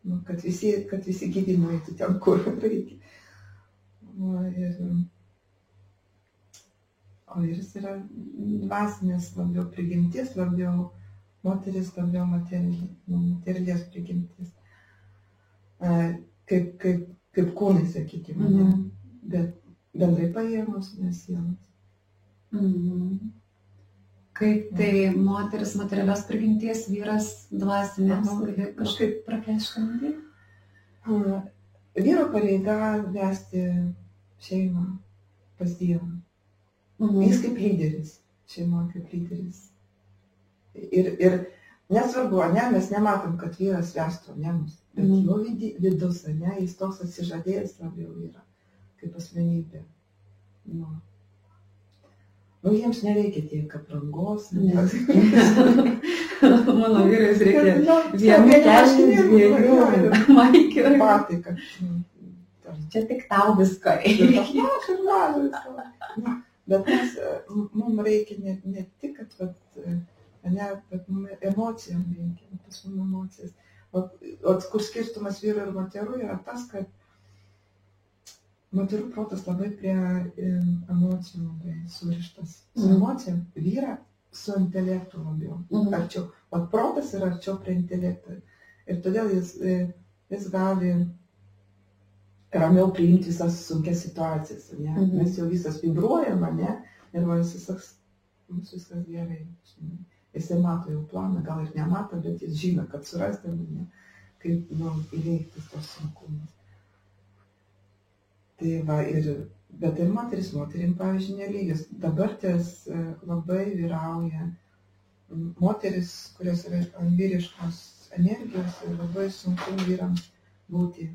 Nu, kad, visi, kad visi gyvi nueitų ten, kur reikia. Nu, ir, o vyras yra dvasinės labiau prigimtis, labiau moteris labiau materi- nu, materialės prigimtis. E, Kaip, kaip, kaip kūnai, sakykime. ne? Mhm. Bet bendrai paėmus mes sienos. Mhm. Kaip tai moteris materialios prigimties, vyras dvasinės, gali kažkaip praplėškinti. A, Vyro pareiga vesti šeimą pas Dievą. Mhm. Jis kaip lyderis, šeima kaip lyderis. Ir, ir nesvarbu, ne, mes nematom, kad vyras vestų ne mus, bet Mhm. jo vidi, vidus, ne, jis toks atsižadėjęs labiau yra, kaip asmenybė. Nu. Nu, jiems nereikia tiek aprangos. Ne. ne. *laughs* Mano vyras reikia Nu, vienų kelnių, marškinėlių, dviejų maikių. Batai, kad. nu, Čia tik tau visko Ir reikia. tas mažas, mažas. Na, Bet mes, mums reikia ne, ne tik, kad vat, ne, bet mum emocijom reikia, pas mum emocijas. O, o kur skirtumas vyru ir moterų yra tas, kad moterų protas labai prie e, emocijų labai surištas. Su Mhm. emocijom vyra su intelektu labiau. Mhm. Arčiau. O protas yra arčiau prie intelekto. Ir todėl jis, e, jis gali ramiau priimti visas sunkias situacijas. Ne? Mhm. Mes jau visas vibruojam, ne? Ir va, jis visas, mums viskas gerai. Jisai mato jau planą, gal ir nemato, bet jis žino, kad surasti mane, kaip nu, įveikti tos sunkumus. Tai va, ir, bet ir moteris, moterim, pavyzdžiui, nelygios. Dabar ties e, labai vyrauja moteris, kurios yra ant vyriškos energijos ir labai sunku vyrams būti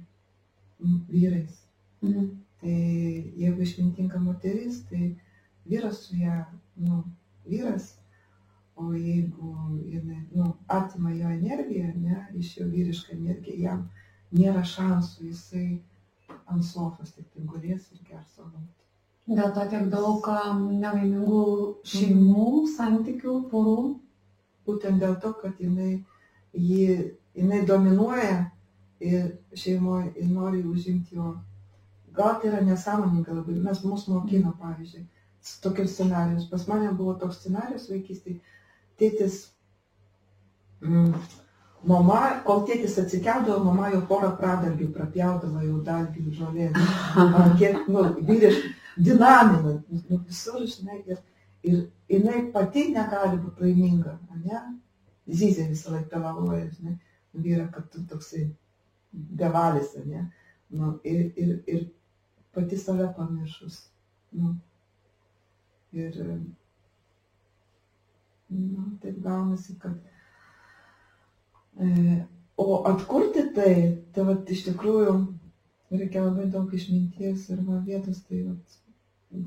vyrais. Mhm. Tai jeigu išmintinga moteris, tai vyras su ją, nu, vyras, o jeigu jinai, nu, atima jo energiją, ne, iš jo vyrišką energiją, jam nėra šansų, jisai ant sofos tik gulės ir gers alų. Dėl to tiek daug nelaimingų šeimų, santykių, porų. Būtent dėl to, kad jinai, jį, jinai dominuoja ir šeimoje ir nori užimti jo. Gal tai yra nesąmoninga labai, mes mūsų mokino, pavyzdžiui, s- tokius scenarius. Pas mane buvo toks scenarius vaikystėje, tėtis, mm, mama, kol tėtis atsikeldavo, mama jau porą pradargių prapjaudavo jau dalgių žolė. *laughs* Kiek, nu, vyriškai, dinamina, nu, visur, žinai, ir, ir jinai pati negali būti laiminga, ne? Zyzė visą laiką pelavoja, žinai, vyra, kad tu toksai bevalis, ne? Nu, ir, ir, ir pati save pamiršus. Nu. Ir, nu, taip gaunasi, kad o atkurti tai, tai vat, iš tikrųjų reikia labai daug išminties ir va, vietos, tai, vat,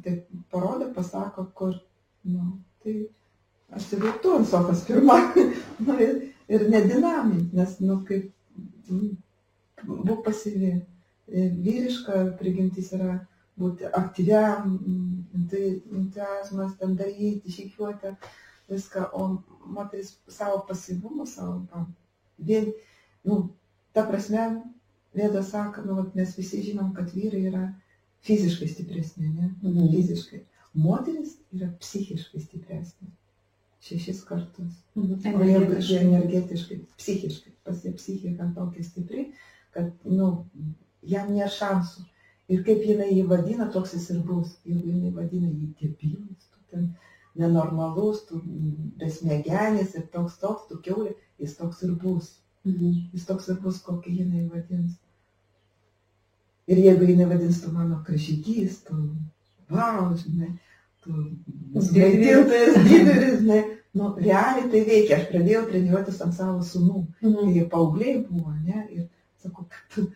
tai parodo, pasako, kur, nu, tai atsivirtu ant sofas pirmą *laughs* nu, ir, ir nedinamint, nes, nu, kaip, būk pasyvi. E, Vyriška prigimtis yra būti aktyviam, entuziazmas, ten daryti, žygiuoti, viską, o moteris savo pasyvumu, savo vien, nu, ta prasme, Vėda sako, nu, vat mes visi žinom, kad vyrai yra fiziškai stipresni, ne? Mhm. Fiziškai. Moteris yra psichiškai stipresnė. Šešis kartus. Mhm. Energetiškai. energetiškai, psichiškai, pas jie psichika tokia stipri, kad, nu, jam nėra šansų. Ir kaip jinai jį vadina, toks jis ir bus. Jeigu jinai vadina jį debilas, tu ten nenormalus, tu besmegenis ir toks toks, tu keulė, jis toks ir bus. Mhm. Jis toks ir bus, kokį jinai vadins. Ir jeigu jinai vadins tu mano krašykys, tu, wow, žinai, tu maitintojas didelis, žinai, nu, realiai tai veikia. Aš pradėjau treniruotis ant savo sunų, kai Mhm. jie paaugliai buvo, ne, ir sakau, kad tu,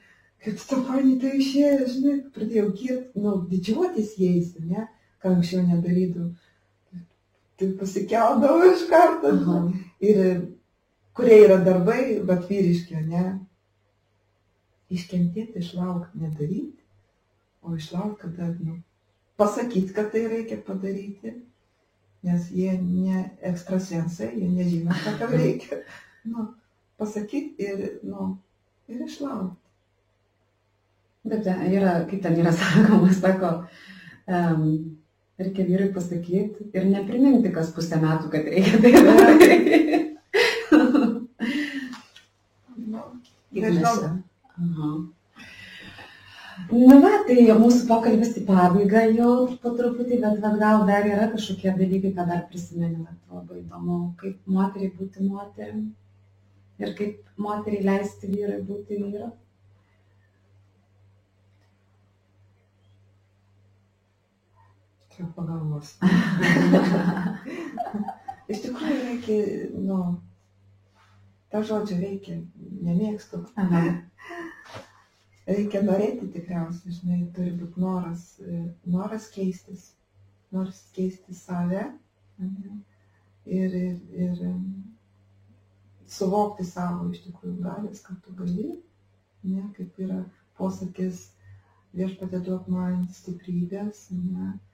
kad tu fani tai išėjo, žinai, pradėjau girt, nu, didžiuotis jais, ne, ką anksčiau nedarydavau. Tai pasikeldavau iš karto. Aha. Ir kurie yra darbai, bet vyriški, ne? Iškentėti, išlaukti, nedaryti, o išlaukti, kada, nu, pasakyti, kad tai reikia padaryti, nes jie ne ekstrasensai, jie nežino, ką tam reikia. Nu, pasakyti ir, nu, ir išlaukti. Bet ten yra, kaip ten yra sakoma, sako, um, reikia vyrui pasakyti ir nepriminti kas pusę metų, kad reikia tai daryti. Nežinau, Aha. Na, va, tai mūsų pokalbis į pabaigą jau po truputį, bet va, gal dar yra kažkokie dalykai, ką dar prisimenime. Labai įdomu, kaip moteriai būti moterim ir kaip moteriai leisti vyrui būti vyru. Čia pagalvos. *laughs* Iš tikrųjų reikia, nu, tą žodžią reikia, nemėgstu. Aha. Reikia norėti tikriausiai, žinai, turi būti noras, e, noras keistis, noras keisti save ane, ir, ir, ir em, suvokti savo iš tikrųjų galės, kad tu gali, ne, kaip yra posakis, viešpatė duok man stiprybės, ne, e,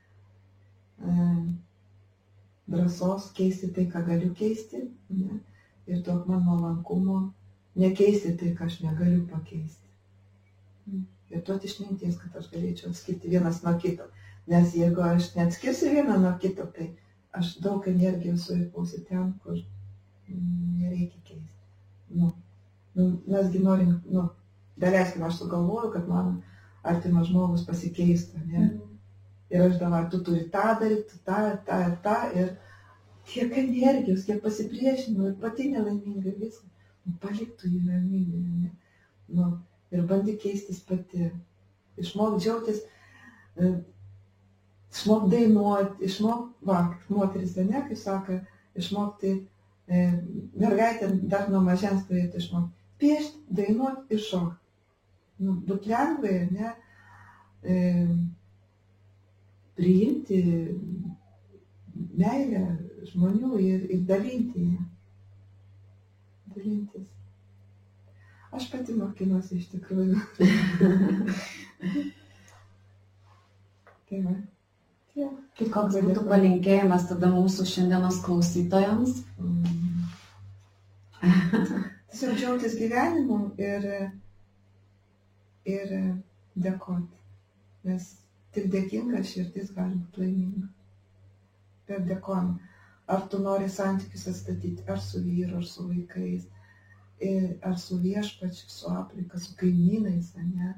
drąsos keisti tai, ką galiu keisti. Ne? Ir duok man nuolankumo nekeisti tai, ką aš negaliu pakeisti. Ir duoti išminties, kad aš galėčiau atskirti vienas nuo kito. Nes jeigu aš neatskirsiu vieną nuo kito, tai aš daug energijos suėpausi ten, kur nereikia keisti. Nu, nu, mesgi norim, nu, daleiskim, aš sugalvoju, kad mano artimas žmogus pasikeistų, ne? Mm. Ir aš dabar, tu turi tą daryti, tą, tą ir tą, ir kiek energijos, kiek pasipriešinimo, ir pati nelaiminga viską. Nu, paliktų jį ne? Nu, ir bandyk keistis pati. Išmok džiaugtis, e, išmok dainuoti, išmok, va, moteris, ne, kaip sako, išmokti, e, mergaitė dar nuo mažens turėtų išmokti piešti, dainuoti ir šokti. Nu, būt lengvai, ne, e, priimti meilę žmonių ir, ir dalinti ją. Dalintis. Aš pati mokinuosi iš tikrųjų. tai va. Tiek. Tai koks būtų palinkėjimas tada mūsų šiandienos klausytojams? Mm. Tiesiog džiaugtis gyvenimu ir, ir dėkoti. Nes tik dėkinga širdis gali būti laiminga. Per dėkojimą. Ar tu nori santykius atstatyti, ar su vyru, ar su vaikais, ar su viešpačiu, su aplinka, su kaimynais, ne?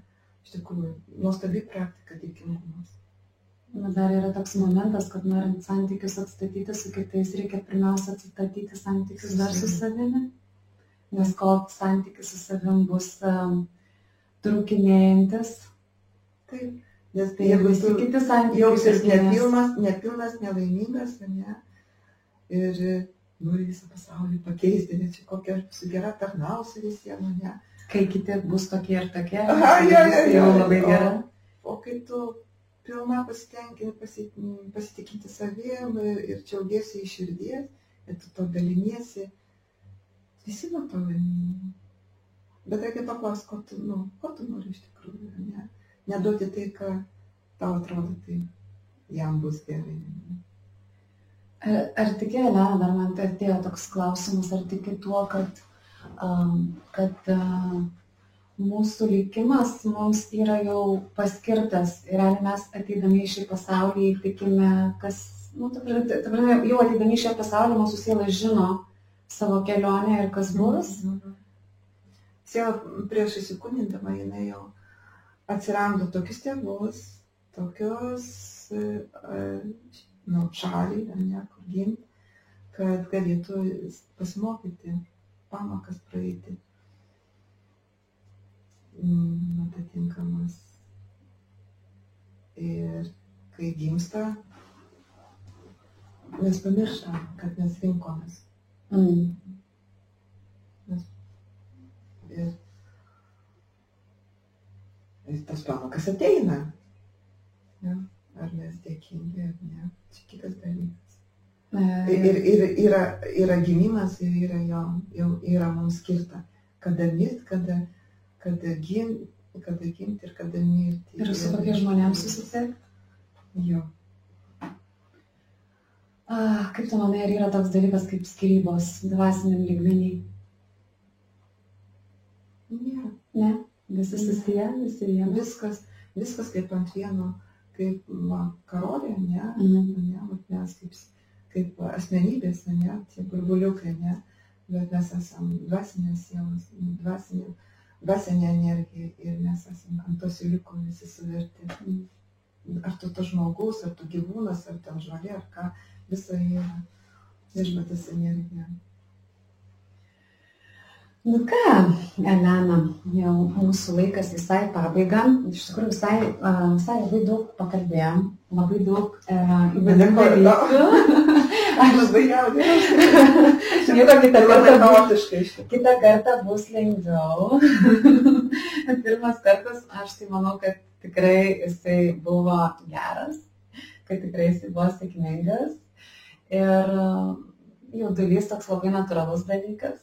Iš tikrųjų, nuostabi praktika dėkingumas. Na, dar yra toks momentas, kad norint santykius atstatyti su kitais, reikia pirmiausia atstatyti santykius dar su savimi. Nes kol santykis su savim bus um, trukinėjantis. Taip, nes tai jeigu visi kiti santykiai jausis nepilnas, nepilnas, nelaimingas, ne? Ir nori visą pasaulį pakeisti, nes čia kokia būsiu gera, tarnausiu visiems, ne. Kai kiti bus tokie ir tokie, Aha, ja, ja, ja, jau labai gera. O, o kai tu pilna pasitikinti savim ir džiaugiesi iš širdies, ir tu to daliniesi, visi nuo to laimingi. Bet reikia paklausti, ko tu, nu, ko tu nori iš tikrųjų, ne? Neduoti tai, ką tau atrodo, tai jam bus gerai. Ar, ar tiki, Elena, dar man tai atėjo toks klausimas, ar tiki tuo, kad, um, kad uh, mūsų likimas mums yra jau paskirtas ir ar mes ateidami į šį pasaulį tikime, kas, nu, ta, ta, ta, jau ateidami į šį pasaulį mūsų siela žino savo kelionę ir kas bus. Mhm. Siela prieš įsikūnindama jinai jau atsirado tokius tėvus, tokius uh, nu, šalį, ne, kur gimti, kad galėtų pasimokyti, pamokas praeiti. Mm, atitinkamas. Ir kai gimsta, mes pamirštam, kad mes rinkomės. Mm. Mes, ir, ir tas pamokas ateina. Ja ar mes dėkingi ar ne, čia kitas dalykas. Ir, ir, ir yra, yra gimimas ir yra jo, jau yra mums skirta, kada mirti, kada, kada gimti, kada gimti ir kada mirti. Ir su kokiais žmonėms susitikti? Jo. Ah, kaip tu manai, ar yra toks dalykas kaip skirybos dvasiniam lygmenį? Nėra. Ne, visi susiję, visi viena. Viskas, viskas kaip ant vieno kaip karolė, ne, mm. ne vat mes kaip, kaip asmenybės, ne, tie burbuliukai, ne, bet mes esame dvasinės sielos, dvasinė, dvasinė energija ir mes esame ant tos įliko visi suverti. Mm. Ar tu tas žmogus, ar tu gyvūnas, ar ten žolė, ar ką, visa yra viešbatės energija. Nu ką, Elena, jau mūsų laikas visai pabaiga. Iš tikrųjų, visai, visai labai daug pakalbėjom, labai daug e, įvairių dalykų. *laughs* Aš labai jaudinausi. Kitą, kitą, kartą, kitą kartą bus lengviau. *laughs* Pirmas kartas, aš tai manau, kad tikrai jisai buvo geras, kad tikrai jisai buvo sėkmingas. Ir jaudulys toks labai natūralus dalykas.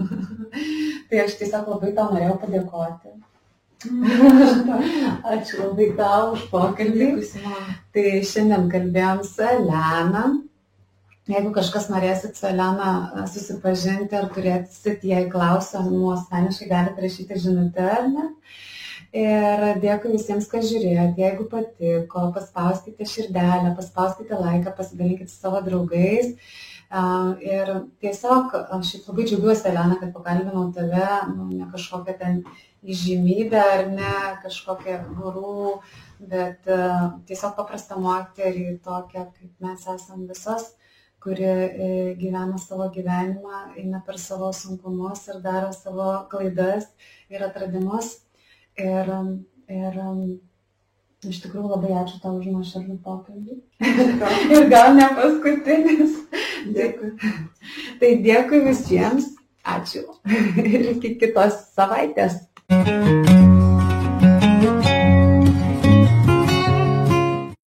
*laughs* tai aš tiesiog labai tau norėjau padėkoti. *laughs* Ačiū labai tau už pokalbį. Tai šiandien kalbėjom su Elena. Jeigu kažkas norėsit su Elena susipažinti ar turėsit jai klausimų, asmeniškai galite rašyti žinutę ar ne. Ir dėkui visiems, kas žiūrėjote. Jeigu patiko, paspauskite širdelę, paspauskite laiką, pasidalinkite su savo draugais. Ir tiesiog aš labai džiaugiuosi, Elena, kad pakalbinau tave, nu, ne kažkokią ten įžymybę ar ne kažkokią gurų, bet tiesiog paprastą moterį, tokią kaip mes esam visos kuri e, gyvena savo gyvenimą, eina per savo sunkumus ir daro savo klaidas ir atradimus. Ir, ir iš tikrųjų labai ačiū tau už nuoširdų pokalbį. ir gal ne paskutinis. Dėkui. tai dėkui visiems. Ačiū. ir iki kitos savaitės. thank you